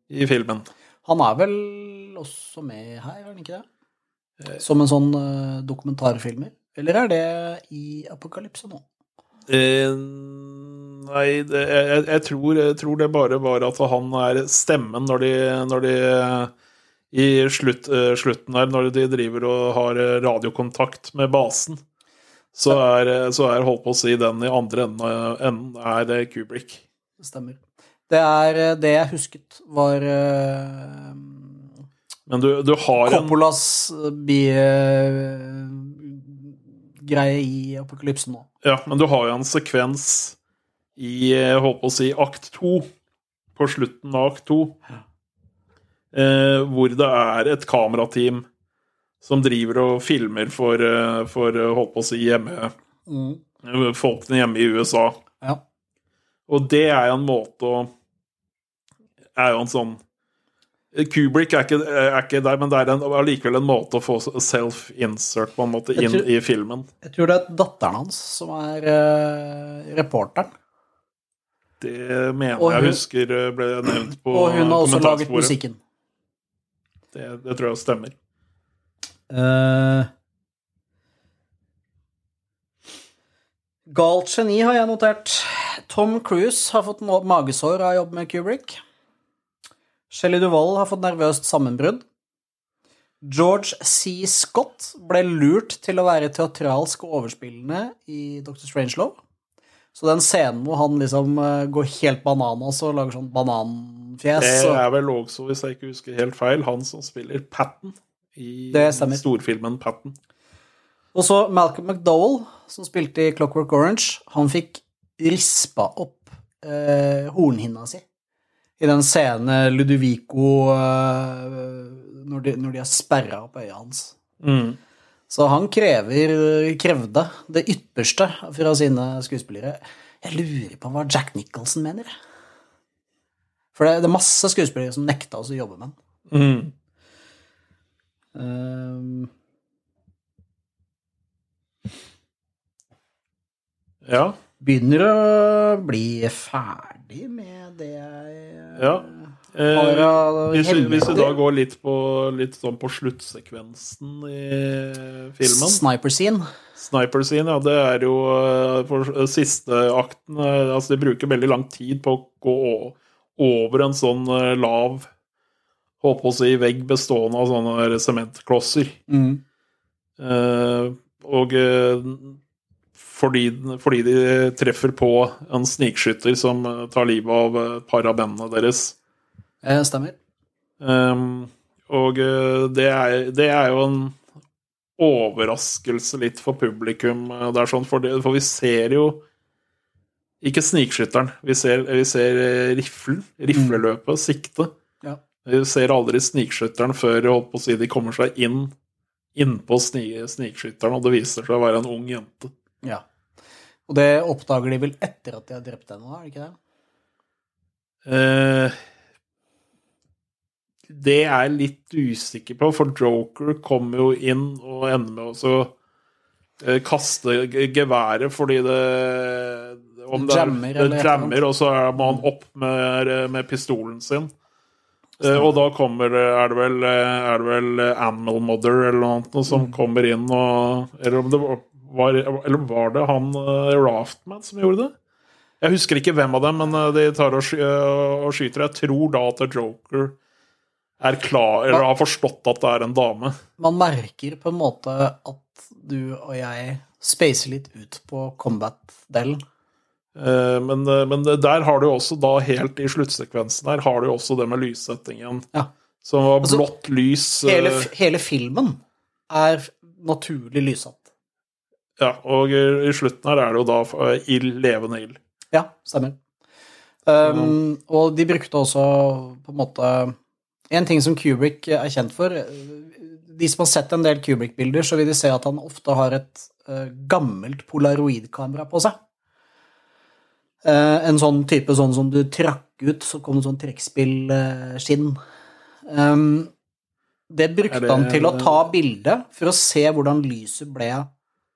i filmen. Han er vel også med her, er han ikke det? Som en sånn uh, dokumentarfilmer? Eller er det i Apokalypse nå? Eh, nei, det, jeg, jeg, tror, jeg tror det bare var at han er stemmen når de, når de I slutt, uh, slutten her, når de driver og har radiokontakt med basen, så er, eh, så er holdt på å si den i andre enden, enden er det Kubrick. Det stemmer. Det er eh, det jeg husket, var uh, Men du, du har en Coppolas bie-greie i apokalypsen nå. Ja, men du har jo en sekvens i eh, holdt på å si akt to, på slutten av akt to, uh, hvor det er et kamerateam som driver og filmer for, eh, for eh, holdt på å si hjemme, mm. folkene hjemme i USA. Ja. Og det er jo en måte å er jo en sånn Kubrick er ikke, er ikke der, men det er allikevel en måte å få self-insert på en måte inn tror- i filmen. Jeg tror det er datteren hans som er uh, reporteren. Det mener hun, jeg husker eh, ble nevnt på Og hun har også laget musikken. Det, det tror jeg stemmer. Uh, Galt geni har jeg notert. Tom Cruise har fått magesår av jobb med Kubrick. Shelley Duvall har fått nervøst sammenbrudd. George C. Scott ble lurt til å være teatralsk og overspillende i Dr. Strangelove. Så den scenen hvor han liksom eh, går helt bananas og lager sånn bananfjes Det er vel også, hvis jeg ikke husker helt feil, han som spiller Patten i storfilmen Patten. Og så Malcolm McDowell, som spilte i Clockwork Orange, han fikk rispa opp eh, hornhinna si i den scenen Ludovico eh, når, de, når de har sperra opp øya hans. Mm. Så han krever, krevde det ytterste fra sine skuespillere. Jeg lurer på hva Jack Nicholson mener. For det, det er masse skuespillere som nekta oss å jobbe med den. Mm. Ehm, Ja. begynner å bli ferdig med det jeg ja. Eh, har av hvis, vi- hvis vi da går litt på, litt sånn på sluttsekvensen i filmen Sniper scene. Sniper scene, ja, det er jo eh, for siste akten eh, Altså, de bruker veldig lang tid på å gå over en sånn eh, lav Holdt på å si vegg bestående av sånne sementklosser. Mm. Eh, og eh, fordi, fordi de treffer på en snikskytter som eh, tar livet av et par av bandene deres. Eh, stemmer. Um, og eh, det er, det er jo en overraskelse litt for publikum. eh, Det er sånn, for, det, for vi ser jo ikke snikskytteren. Vi ser, vi ser eh, riflen, rifleløpet, sikte. Vi ser aldri snikskytteren før holdt på å si, de kommer seg inn innpå snikskytteren, og det viser seg å være en ung jente. ja. Og det oppdager de vel etter at de har drept henne, er det ikke det? Eh, det er jeg litt usikker på, for Joker kommer jo inn og ender med å eh, kaste geværet fordi det om det, er, Jammer, det jammer, og så må han opp med, med pistolen sin. Eh, og da kommer er det vel, eh, er det vel eh, Animal Mother eller noe annet som Mm. kommer inn og Eller om det var, Eller var det han Raftman som gjorde det? Jeg husker ikke hvem av dem, men de tar og, sky og skyter. Jeg tror da at Joker er klar, eller har forstått at det er en dame. Man merker på en måte at du og jeg spacer litt ut på combat-delen. Eh, Men, eh, men der har du også da helt i sluttsekvensen her har du også det med lyssettingen. Ja. Som var Altså, blått lys. eh, Hele, hele filmen er naturlig lyssatt. Ja, og i slutten her er det jo da ild, levende ild. Ja, stemmer. Um, og de brukte også på en måte En ting som Kubrick er kjent for De som har sett en del Kubrick-bilder, så vil de se at han ofte har et gammelt polaroidkamera på seg. Eh, en sånn type sånn som du trakk ut, så kom det sånn trekkspillskinn. Um, det brukte det- han til å ta bilde for å se hvordan lyset ble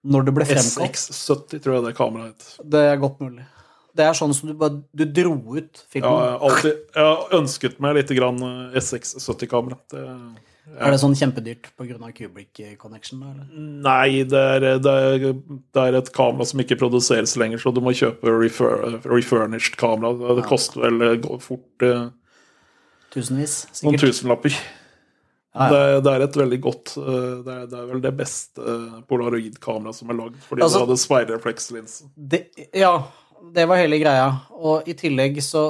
når det ble fremkalt. SX70 tror jeg det kameraet het. Det er godt mulig. Det er sånn som du bare du dro ut Ja, jeg har alltid jeg har ønsket meg litt eh, SX70-kamera. Det, Er det sånn kjempedyrt pga. Kubrick Connection? da, Eller? Nei, det er, det, er, det er et kamera som ikke produseres lenger, så du må kjøpe refur, refurnished kamera. Det koster vel eh, fort eh, Tusenvis, noen sikkert. tusenlapper. Ja, ja. Det, er- det er et veldig godt eh, Det er, vel det beste polaroidkameraet polaroid-kameraet som er lagd, fordi Altså- det hadde speilreflekslinse. Ja, det var hele greia. Og i tillegg så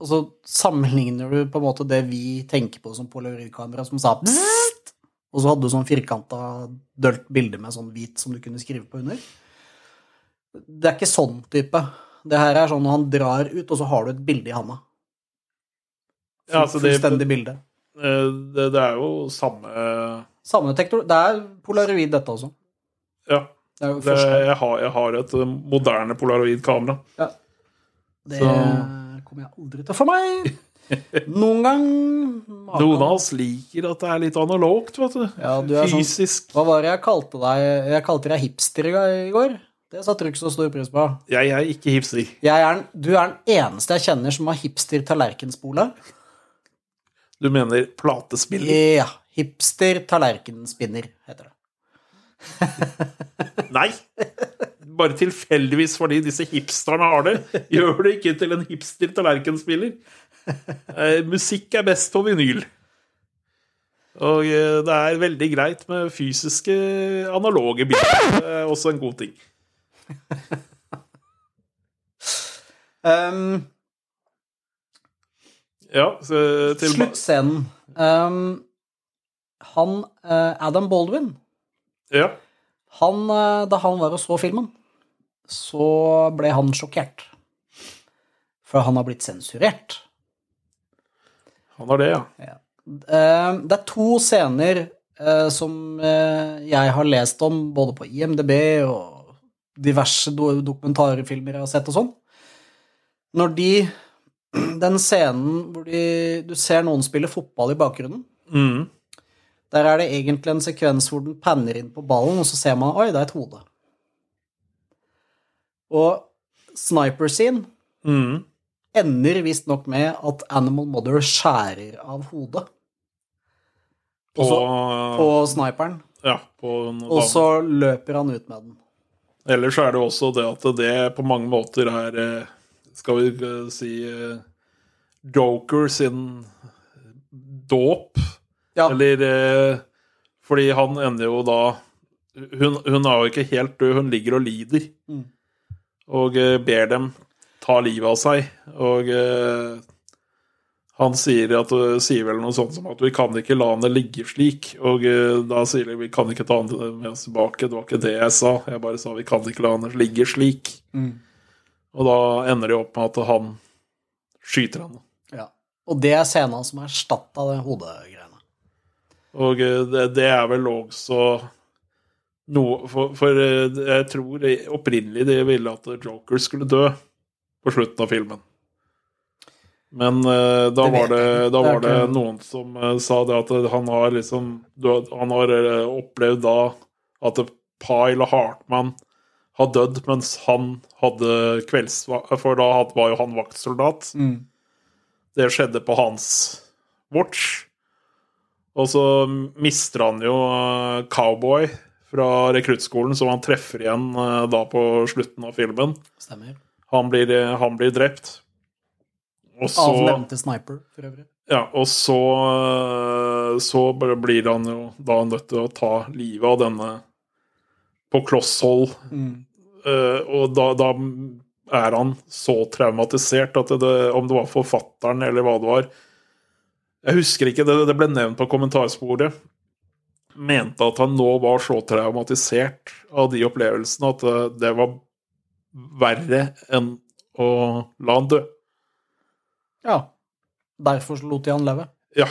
og så sammenligner du på en måte det vi tenker på som polaroidkamera, som sa bzzzt, og så hadde du sånn firkanta, dølt bilde med sånn hvit som du kunne skrive på under. Det er ikke sånn type. Det her er sånn når han drar ut, og så har du et bilde i handa. Ja, altså det- Fullstendig bilde. Eh, Det, det er jo samme Samme teknologi. Det er polaroid, dette også. Ja. Det er jeg, har, jeg har et eh, moderne polaroid-kamera. Det så- kommer jeg aldri til å få meg. Noen gang Noen av oss liker at det er litt analogt, vet du. Ja, du er sånn- Fysisk. Hva var det jeg kalte deg? Jeg kalte deg hipster i går. Det satte du ikke så stor pris på. Jeg er ikke hipster. Jeg er, den- du er den eneste jeg kjenner som har hipster tallerkenspole. Du mener platespiller? Ja. Hipster tallerkenspinner, heter det. Nei! Bare tilfeldigvis fordi disse hipsterne har det, gjør det ikke til en hipster tallerkenspiller. Eh, musikk er best på vinyl. Og eh, det er veldig greit med fysiske, analoge bilder. Det er også en god ting. Um, Ja, så til sluttscenen. Um, han eh, Adam Baldwin Ja. han, eh, Da han var og så filmen, så ble han sjokkert. For han har blitt sensurert. Han har det, ja. ja. Det er to scener eh, som eh, jeg har lest om, både på IMDb og diverse dokumentarfilmer jeg har sett og sånn. Når de Den scenen hvor de, du ser noen spille fotball i bakgrunnen, Mm. der er det egentlig en sekvens hvor den panner inn på ballen, og så ser man oi, det er et hode. Og sniper scene Mm. ender visstnok med at Animal Mother skjærer av hodet På, Og på sniperen, ja, på og så løper han ut med den. Ellers er det også det at det på mange måter er eh, Skal vi eh, si eh, Joker sin dåp. Ja, Eller Fordi han ender jo da hun, hun er jo ikke helt død, hun ligger og lider. Mm. Og eh, ber dem ta livet av seg. Og eh, han sier, at, sier vel noe sånt som at vi kan ikke la henne ligge slik. Og eh, da sier de vi kan ikke ta henne med oss tilbake. Det var ikke det jeg sa. Jeg bare sa vi kan ikke la henne ligge slik. Mm. Og da ender det opp med at han skyter henne. ja. Og det er scenen som erstatta det hodegreiene. Og eh, det, det er vel også noe For, for eh, jeg tror opprinnelig de ville at Joker skulle dø på slutten av filmen. Men uh, da Det var det, da var det noen som uh, sa det at han har liksom Han har opplevd da at Pyle og Hartmann har dødd mens han hadde kveldsvakt For da var jo han vaktsoldat. Mm. Det skjedde på hans watch. Og så mister han jo Cowboy fra rekruttskolen, som han treffer igjen eh, da på slutten av filmen. Stemmer. Han blir, eh, han blir drept. Og så, Av nevnte sniper, for øvrig. ja, og så, eh, så blir han jo da nødt til å ta livet av denne på kloss hold. Mm. Uh, og da, da er han så traumatisert at det, om det var forfatteren eller hva det var Jeg husker ikke, det, det ble nevnt på kommentarsporet. Mente at han nå var så traumatisert av de opplevelsene at det, det var verre enn å la han dø. Ja. Derfor lot de han leve. Ja.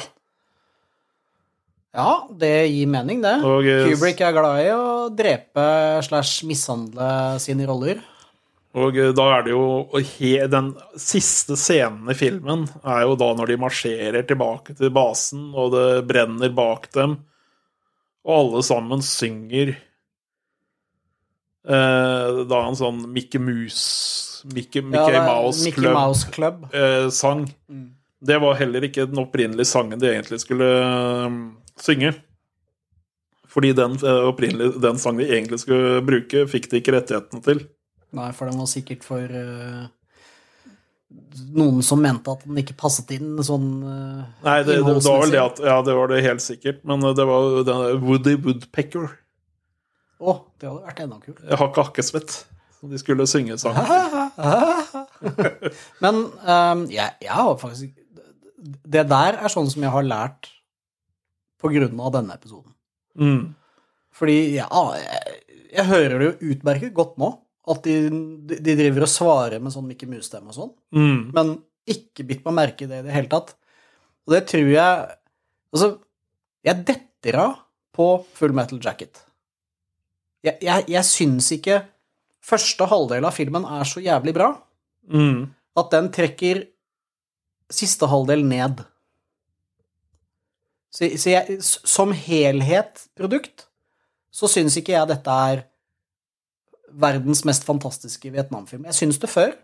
Ja, det gir mening, det. Og, eh, Kubrick er glad i å drepe slash mishandle sine roller. Og eh, da er det jo Den siste scenen i filmen er jo da når de marsjerer tilbake til basen, og det brenner bak dem, og alle sammen synger eh, Da en sånn Mickey Mouse Mickey, Mickey Ja, Mouse Mickey Club Mouse Club. eh, sang. Mm. Det var heller ikke den opprinnelige sangen de egentlig skulle eh, synge. Fordi den, eh, den sangen de egentlig skulle bruke, fikk de ikke rettighetene til. Nei, for den var sikkert for eh, noen som mente at den ikke passet inn sånn uh, Nei, det, det, det var vel det at Ja, det var det helt sikkert. Men det var den Woody Woodpecker. Å, det hadde vært enda kult. Jeg har ikke akkesvett. De skulle synge sangen. Men um, jeg, jeg har faktisk Det der er sånn som jeg har lært på grunn av denne episoden. Mm. Fordi ja, jeg, jeg hører det jo utmerket godt nå, at de, de driver og svarer med sånn Mickey Mouse-stemme og sånn, Mm. men ikke bitt meg merke i det i det hele tatt. Og det tror jeg Altså, jeg detter av på Full Metal Jacket. Jeg, jeg, jeg syns ikke første halvdel av filmen er så jævlig bra Mm. at den trekker siste halvdel ned. Så, så jeg, som helhet produkt, så syns ikke jeg dette er verdens mest fantastiske Vietnamfilm. Jeg syns det før.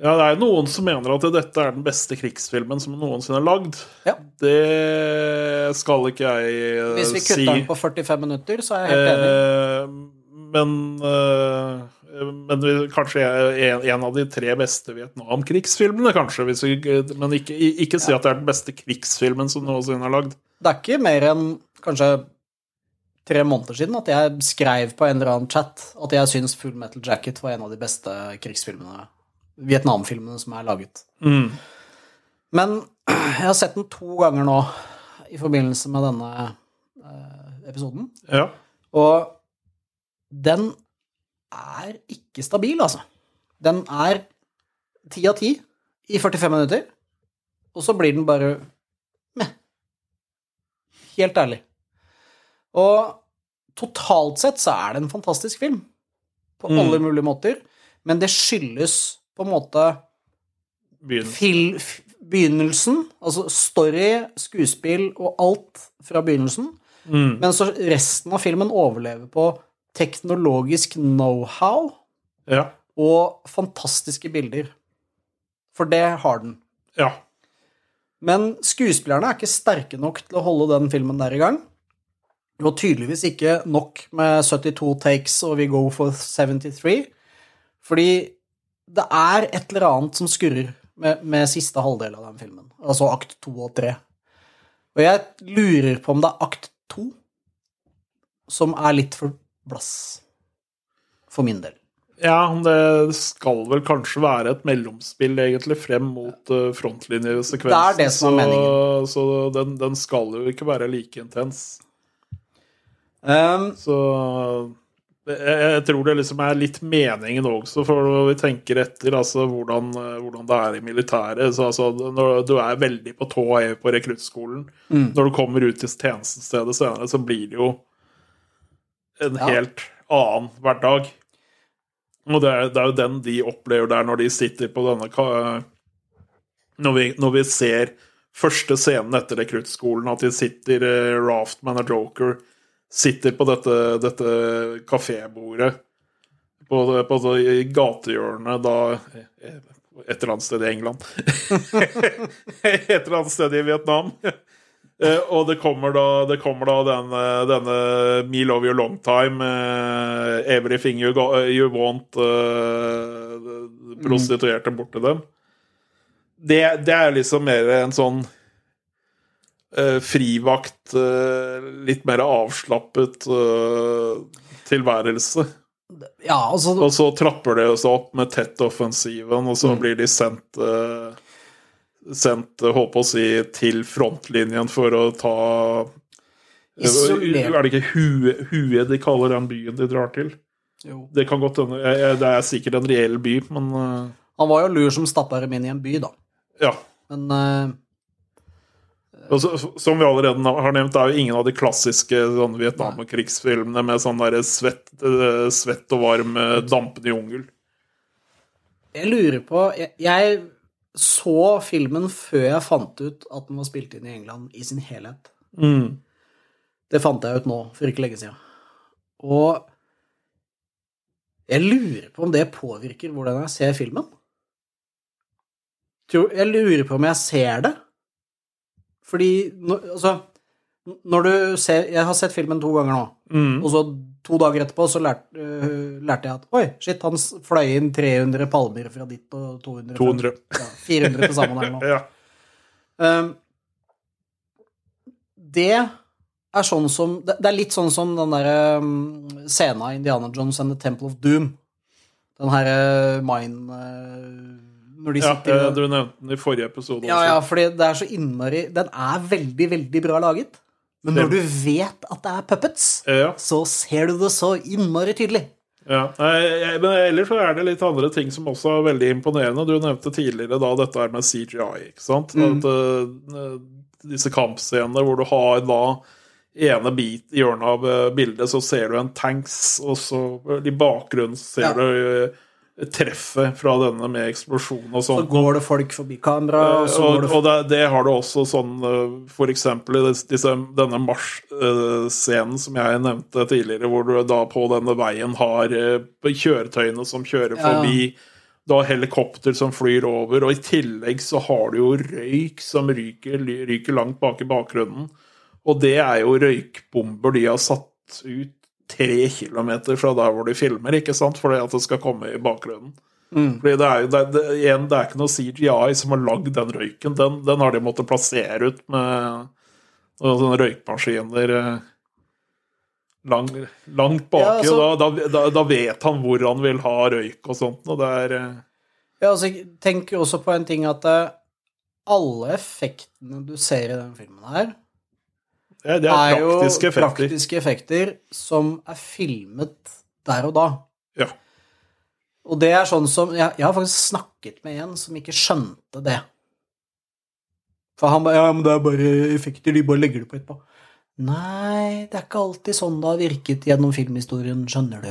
Ja, det er noen som mener at dette er den beste krigsfilmen som noensinne er lagd. Ja. Det skal ikke jeg si. Hvis vi si. kutter den på 45 minutter, så er jeg helt enig. Eh, men eh, men vi, kanskje en, en av de tre beste Vietnam-krigsfilmene, kanskje. Vi, men ikke, ikke si at det er den beste krigsfilmen som noensinne er lagd. Det er ikke mer enn kanskje tre måneder siden at jeg skrev på en eller annen chat at jeg syns Full Metal Jacket var en av de beste krigsfilmene, Vietnamfilmene som er laget. Mm. Men jeg har sett den to ganger nå i forbindelse med denne eh, episoden. Ja. Og den er ikke stabil, altså. Den er ti av ti i 45 minutter, og så blir den bare meh. Helt ærlig. Og totalt sett så er det en fantastisk film. På Mm. alle mulige måter. Men det skyldes på en måte fil, begynnelsen, altså story, skuespill og alt fra begynnelsen. Mm. Men så resten av filmen overlever på teknologisk know-how Ja. og fantastiske bilder. For det har den. ja. Men skuespillerne er ikke sterke nok til å holde den filmen der i gang. Og tydeligvis ikke nok med 72 takes og we go for 73. Fordi det er et eller annet som skurrer med, med siste halvdel av den filmen. Altså akt to og tre. Og jeg lurer på om det er akt to som er litt for blass. For min del. Ja, det skal vel kanskje være et mellomspill egentlig frem mot uh, frontlinjesekvensen. Det er det som er så, Så den, den skal jo ikke være like intens. Um, Så jeg, jeg tror det liksom er litt meningen også, for når vi tenker etter altså, hvordan, hvordan det er i militæret. Så, altså, når du er veldig på tå hev på rekruttskolen, Mm. når du kommer ut til tjenestestedet senere, så blir det jo en Ja. helt annen hverdag. Og det er, det er jo den de opplever der når de sitter på denne når vi, når vi ser første scenen etter rekruttskolen, at de sitter eh, Raftman og Joker sitter på dette, dette kafébordet på, på gatehjørnet da eh, Et eller annet sted i England. Et eller annet sted i Vietnam. Eh, og det kommer da, det kommer da denne, denne Me Love You Long Time, eh, Everything You, go, you Want, eh, prostituerte bort til dem. Det, det er liksom mer en sånn eh, frivakt, eh, litt mer avslappet eh, tilværelse. Ja, altså Og så trapper det seg opp med tett-offensiven, og så blir de sendt eh, Sendt, eh, håper å si, til frontlinjen for å ta eh, Isolert. Er det ikke Hue, Hue de kaller den byen de drar til? Jo. Det kan godt hende. Det er sikkert en reell by, men eh, Han var jo lur som stappa dem inn i en by, da. ja. Men eh, så, som vi allerede har nevnt, det er jo ingen av de klassiske sånn Vietnamkrigsfilmene med sånn der svett, eh, svett og varm eh, dampende jungel. jeg lurer på jeg, jeg så filmen før jeg fant ut at den var spilt inn i England i sin helhet. Mm. Det fant jeg ut nå, for ikke lenge siden. Og jeg lurer på om det påvirker hvordan jeg ser filmen. Jeg lurer på om jeg ser det. Fordi Altså, når du ser Jeg har sett filmen to ganger nå. Mm. Og så to dager etterpå så lærte, uh, lærte jeg at oi, shit, han fløy inn 300 palmer fra ditt og 200 fra 200. Ja, 400 til sammen eller noe. Ja. Um, det er sånn som Det det er litt sånn som den derre um, scenen av Indiana Jones and The Temple of Doom. Den herre mine uh, Når de ja, sitter ja, du nevnte den i forrige episode Ja, også. ja, fordi det er så innmari Den er veldig, veldig bra laget. Men når du vet at det er puppets, Ja. så ser du det så innmari tydelig. Ja, men ellers så er det litt andre ting som også er veldig imponerende. Du nevnte tidligere da dette her med CGI, ikke sant? At, eh, disse kampscenene hvor du har da ene bit i hjørnet av eh, bildet, så ser du en tanks, og så eh, i bakgrunnen ser Ja. du eh, treffet fra denne med eksplosjon og Så går det folk forbi kamera, og så og, går det og det, det har du også sånn eh, For eksempel i disse, denne marsjscenen som jeg nevnte tidligere, hvor du da på denne veien har eh, kjøretøyene som kjører Ja. forbi, har helikopter som flyr over, og i tillegg så har du jo røyk som ryker, ryker langt bak i bakgrunnen. Og det er jo røykbomber de har satt ut tre kilometer fra der hvor de filmer, ikke sant, fordi at det skal komme i bakgrunnen. Fordi det er det, det, igjen, det er ikke noe CGI som har lagd den røyken. Den, den har de måttet plassere ut med sånne røykmaskiner eh, lang, langt baki. Ja, altså- da, da, da, da vet han hvor han vil ha røyk og sånt. Og det er eh, Ja, altså, jeg tenker også på en ting at eh, alle effektene du ser i den filmen her, det, det er er jo praktiske effekter. praktiske effekter som er filmet der og da. Ja. Og det er sånn som Jeg, jeg har faktisk snakket med en som ikke skjønte det. For han bare Ja, men det er bare effekter, de bare legger det på etterpå. Nei, det er ikke alltid sånn det har virket gjennom filmhistorien, skjønner du.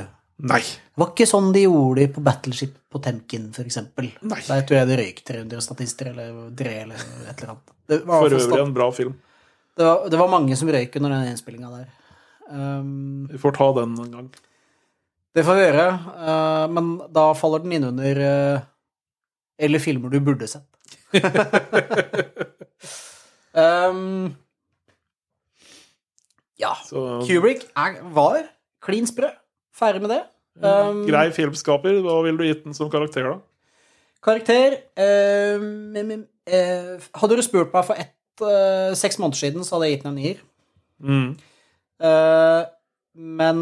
Nei. Det var ikke sånn de gjorde det på Battleship på Temkin. Nei. Der tror jeg det røyk 300 statister, eller tre, eller et eller annet. Det var, For øvrig en bra film. Det var, det var mange som røyk under den innspillinga der. Um, Vi får ta den en gang. det får vi gjøre, uh, men da faller den inn under uh, Eller filmer du burde sett. um, ja. Så, Kubrick er, var klin sprø. Ferdig med det. Um, grei filmskaper. Hva ville du gitt den som karakter, da? Karakter eh, Hadde du spurt meg for ett, eh, seks måneder siden, så hadde jeg gitt den en nier. Mm. Uh, men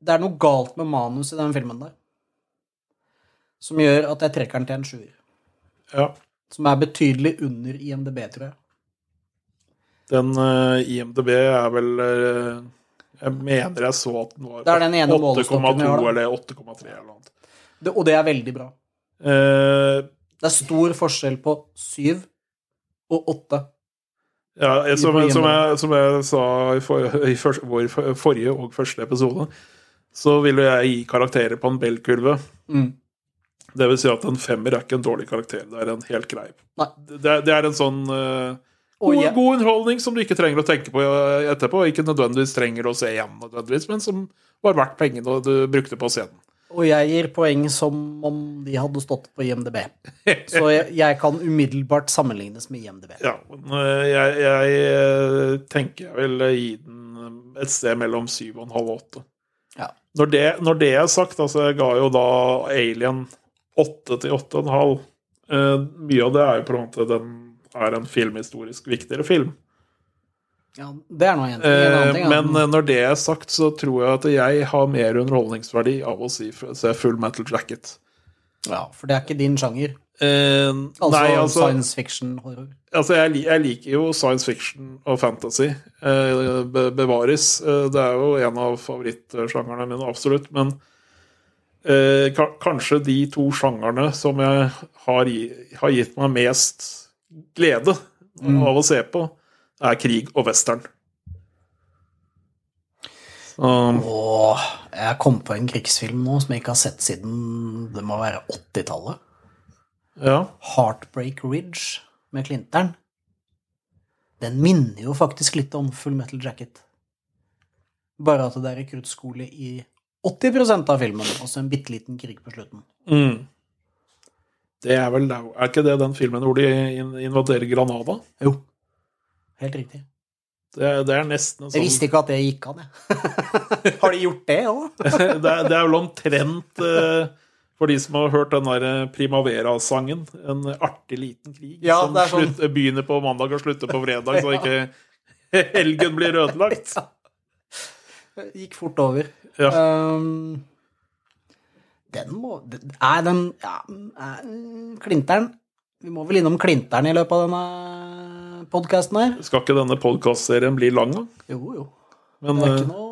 det er noe galt med manus i den filmen der. Som gjør at jeg trekker den til en sjuer. Ja. Som er betydelig under IMDb, tror jeg. Den uh, IMDb er vel Jeg mener jeg så at Det er den ene målestokken vi har, 8,2 eller 8,3 eller noe. Det, og det er veldig bra. Uh, Det er stor forskjell på syv og åtte. ja, som, som, jeg, som jeg sa i, for, i for, vår forrige og første episode, så vil jeg gi karakterer på en Bell-kurve. Mm. Det vil si at en femmer er ikke en dårlig karakter, det er en helt grei. Det, det er en sånn uh, god, yeah. god underholdning som du ikke trenger å tenke på eh, etterpå. Ikke nødvendigvis trenger å se igjen, nødvendigvis, men som var verdt pengene du brukte på den. Og jeg gir poeng som om de hadde stått på IMDb. Så jeg, jeg kan umiddelbart sammenlignes med IMDb. Ja, eh, jeg, jeg eh, tenker jeg vil eh, gi den et sted mellom syv og 8. Ja. Når det, når det er sagt, altså jeg ga jo da Alien åtte til åtte og en halv. mye av det er jo på en måte den er en filmhistorisk viktigere film. Ja, det er noe en, en annen Eh, ting. men eh, når det er sagt, så tror jeg at jeg har mer underholdningsverdi av å si, se Full Metal Jacket. ja, for det er ikke din sjanger. Eh, Altså, nei, altså, science fiction-horror. altså jeg, jeg liker jo science fiction og fantasy. Eh, be, bevares. Eh, det er jo en av favorittsjangerne mine, absolutt. Men eh, kanskje de to sjangerne som jeg har, har gitt meg mest glede av å se på, er krig og western. Um, Åh, jeg kom på en krigsfilm nå som jeg ikke har sett siden det må være 80-tallet. ja. Heartbreak Ridge med Klintern. Den minner jo faktisk litt om Full Metal Jacket. Bare at det er rekruttskole i 80% av filmen, og så en bitte liten krig på slutten. Mm. Det er vel Er ikke det den filmen hvor de invaderer Granada? Jo. Helt riktig. Det, det er nesten sånn Jeg visste ikke at det gikk an, jeg. Har de gjort det òg? det, det er vel omtrent uh, for de som har hørt den der eh, Primavera-sangen. En artig liten krig Ja, som sånn. slutt, begynner på mandag og slutter på fredag, så ikke helgen blir ødelagt. Gikk fort over. Ja. Um, den må Er den ja, er, Klinteren Vi må vel innom Klinteren i løpet av denne podkasten her? Skal ikke denne podkastserien bli lang, da? Jo, jo. Men Det er eh, ikke noe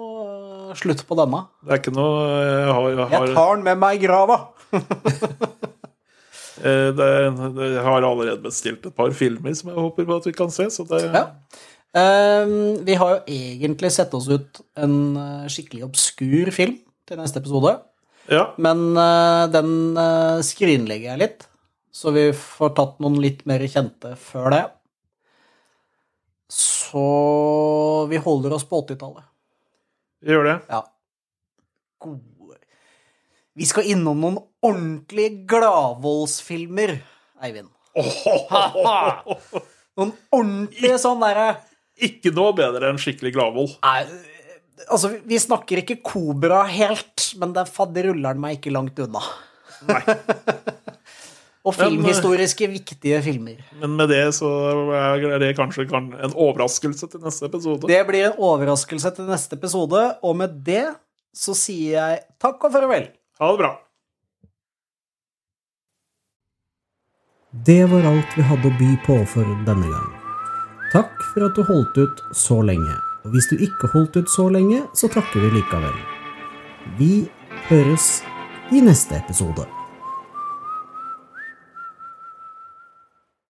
uh, slutt på denne. det er ikke noe Jeg har, jeg har, Jeg tar den med meg i grava! eh, det, det, jeg har allerede bestilt et par filmer som jeg håper på at vi kan se, så det Ja. Um, vi har jo egentlig sett oss ut en skikkelig obskur film til neste episode. ja. Men uh, den uh, skrinlegger jeg litt, så vi får tatt noen litt mer kjente før det. Så vi holder oss på 80-tallet. Vi gjør det. Ja. Gode Vi skal innom noen ordentlige gladvoldsfilmer, Eivind. Noen ordentlige sånn derre Ikke noe bedre enn skikkelig gladvold. Nei, altså, vi- snakker ikke Kobra helt, men den fadderuller'n meg ikke langt unna. Nei. Og Men, filmhistoriske viktige filmer. Men med det så er det kanskje en overraskelse til neste episode. Det blir en overraskelse til neste episode, og med det så sier jeg takk og farvel. Ha det bra. Det var alt vi hadde å by på for denne gang. Takk for at du holdt ut så lenge. Og hvis du ikke holdt ut så lenge, så takker vi likevel. Vi høres i neste episode.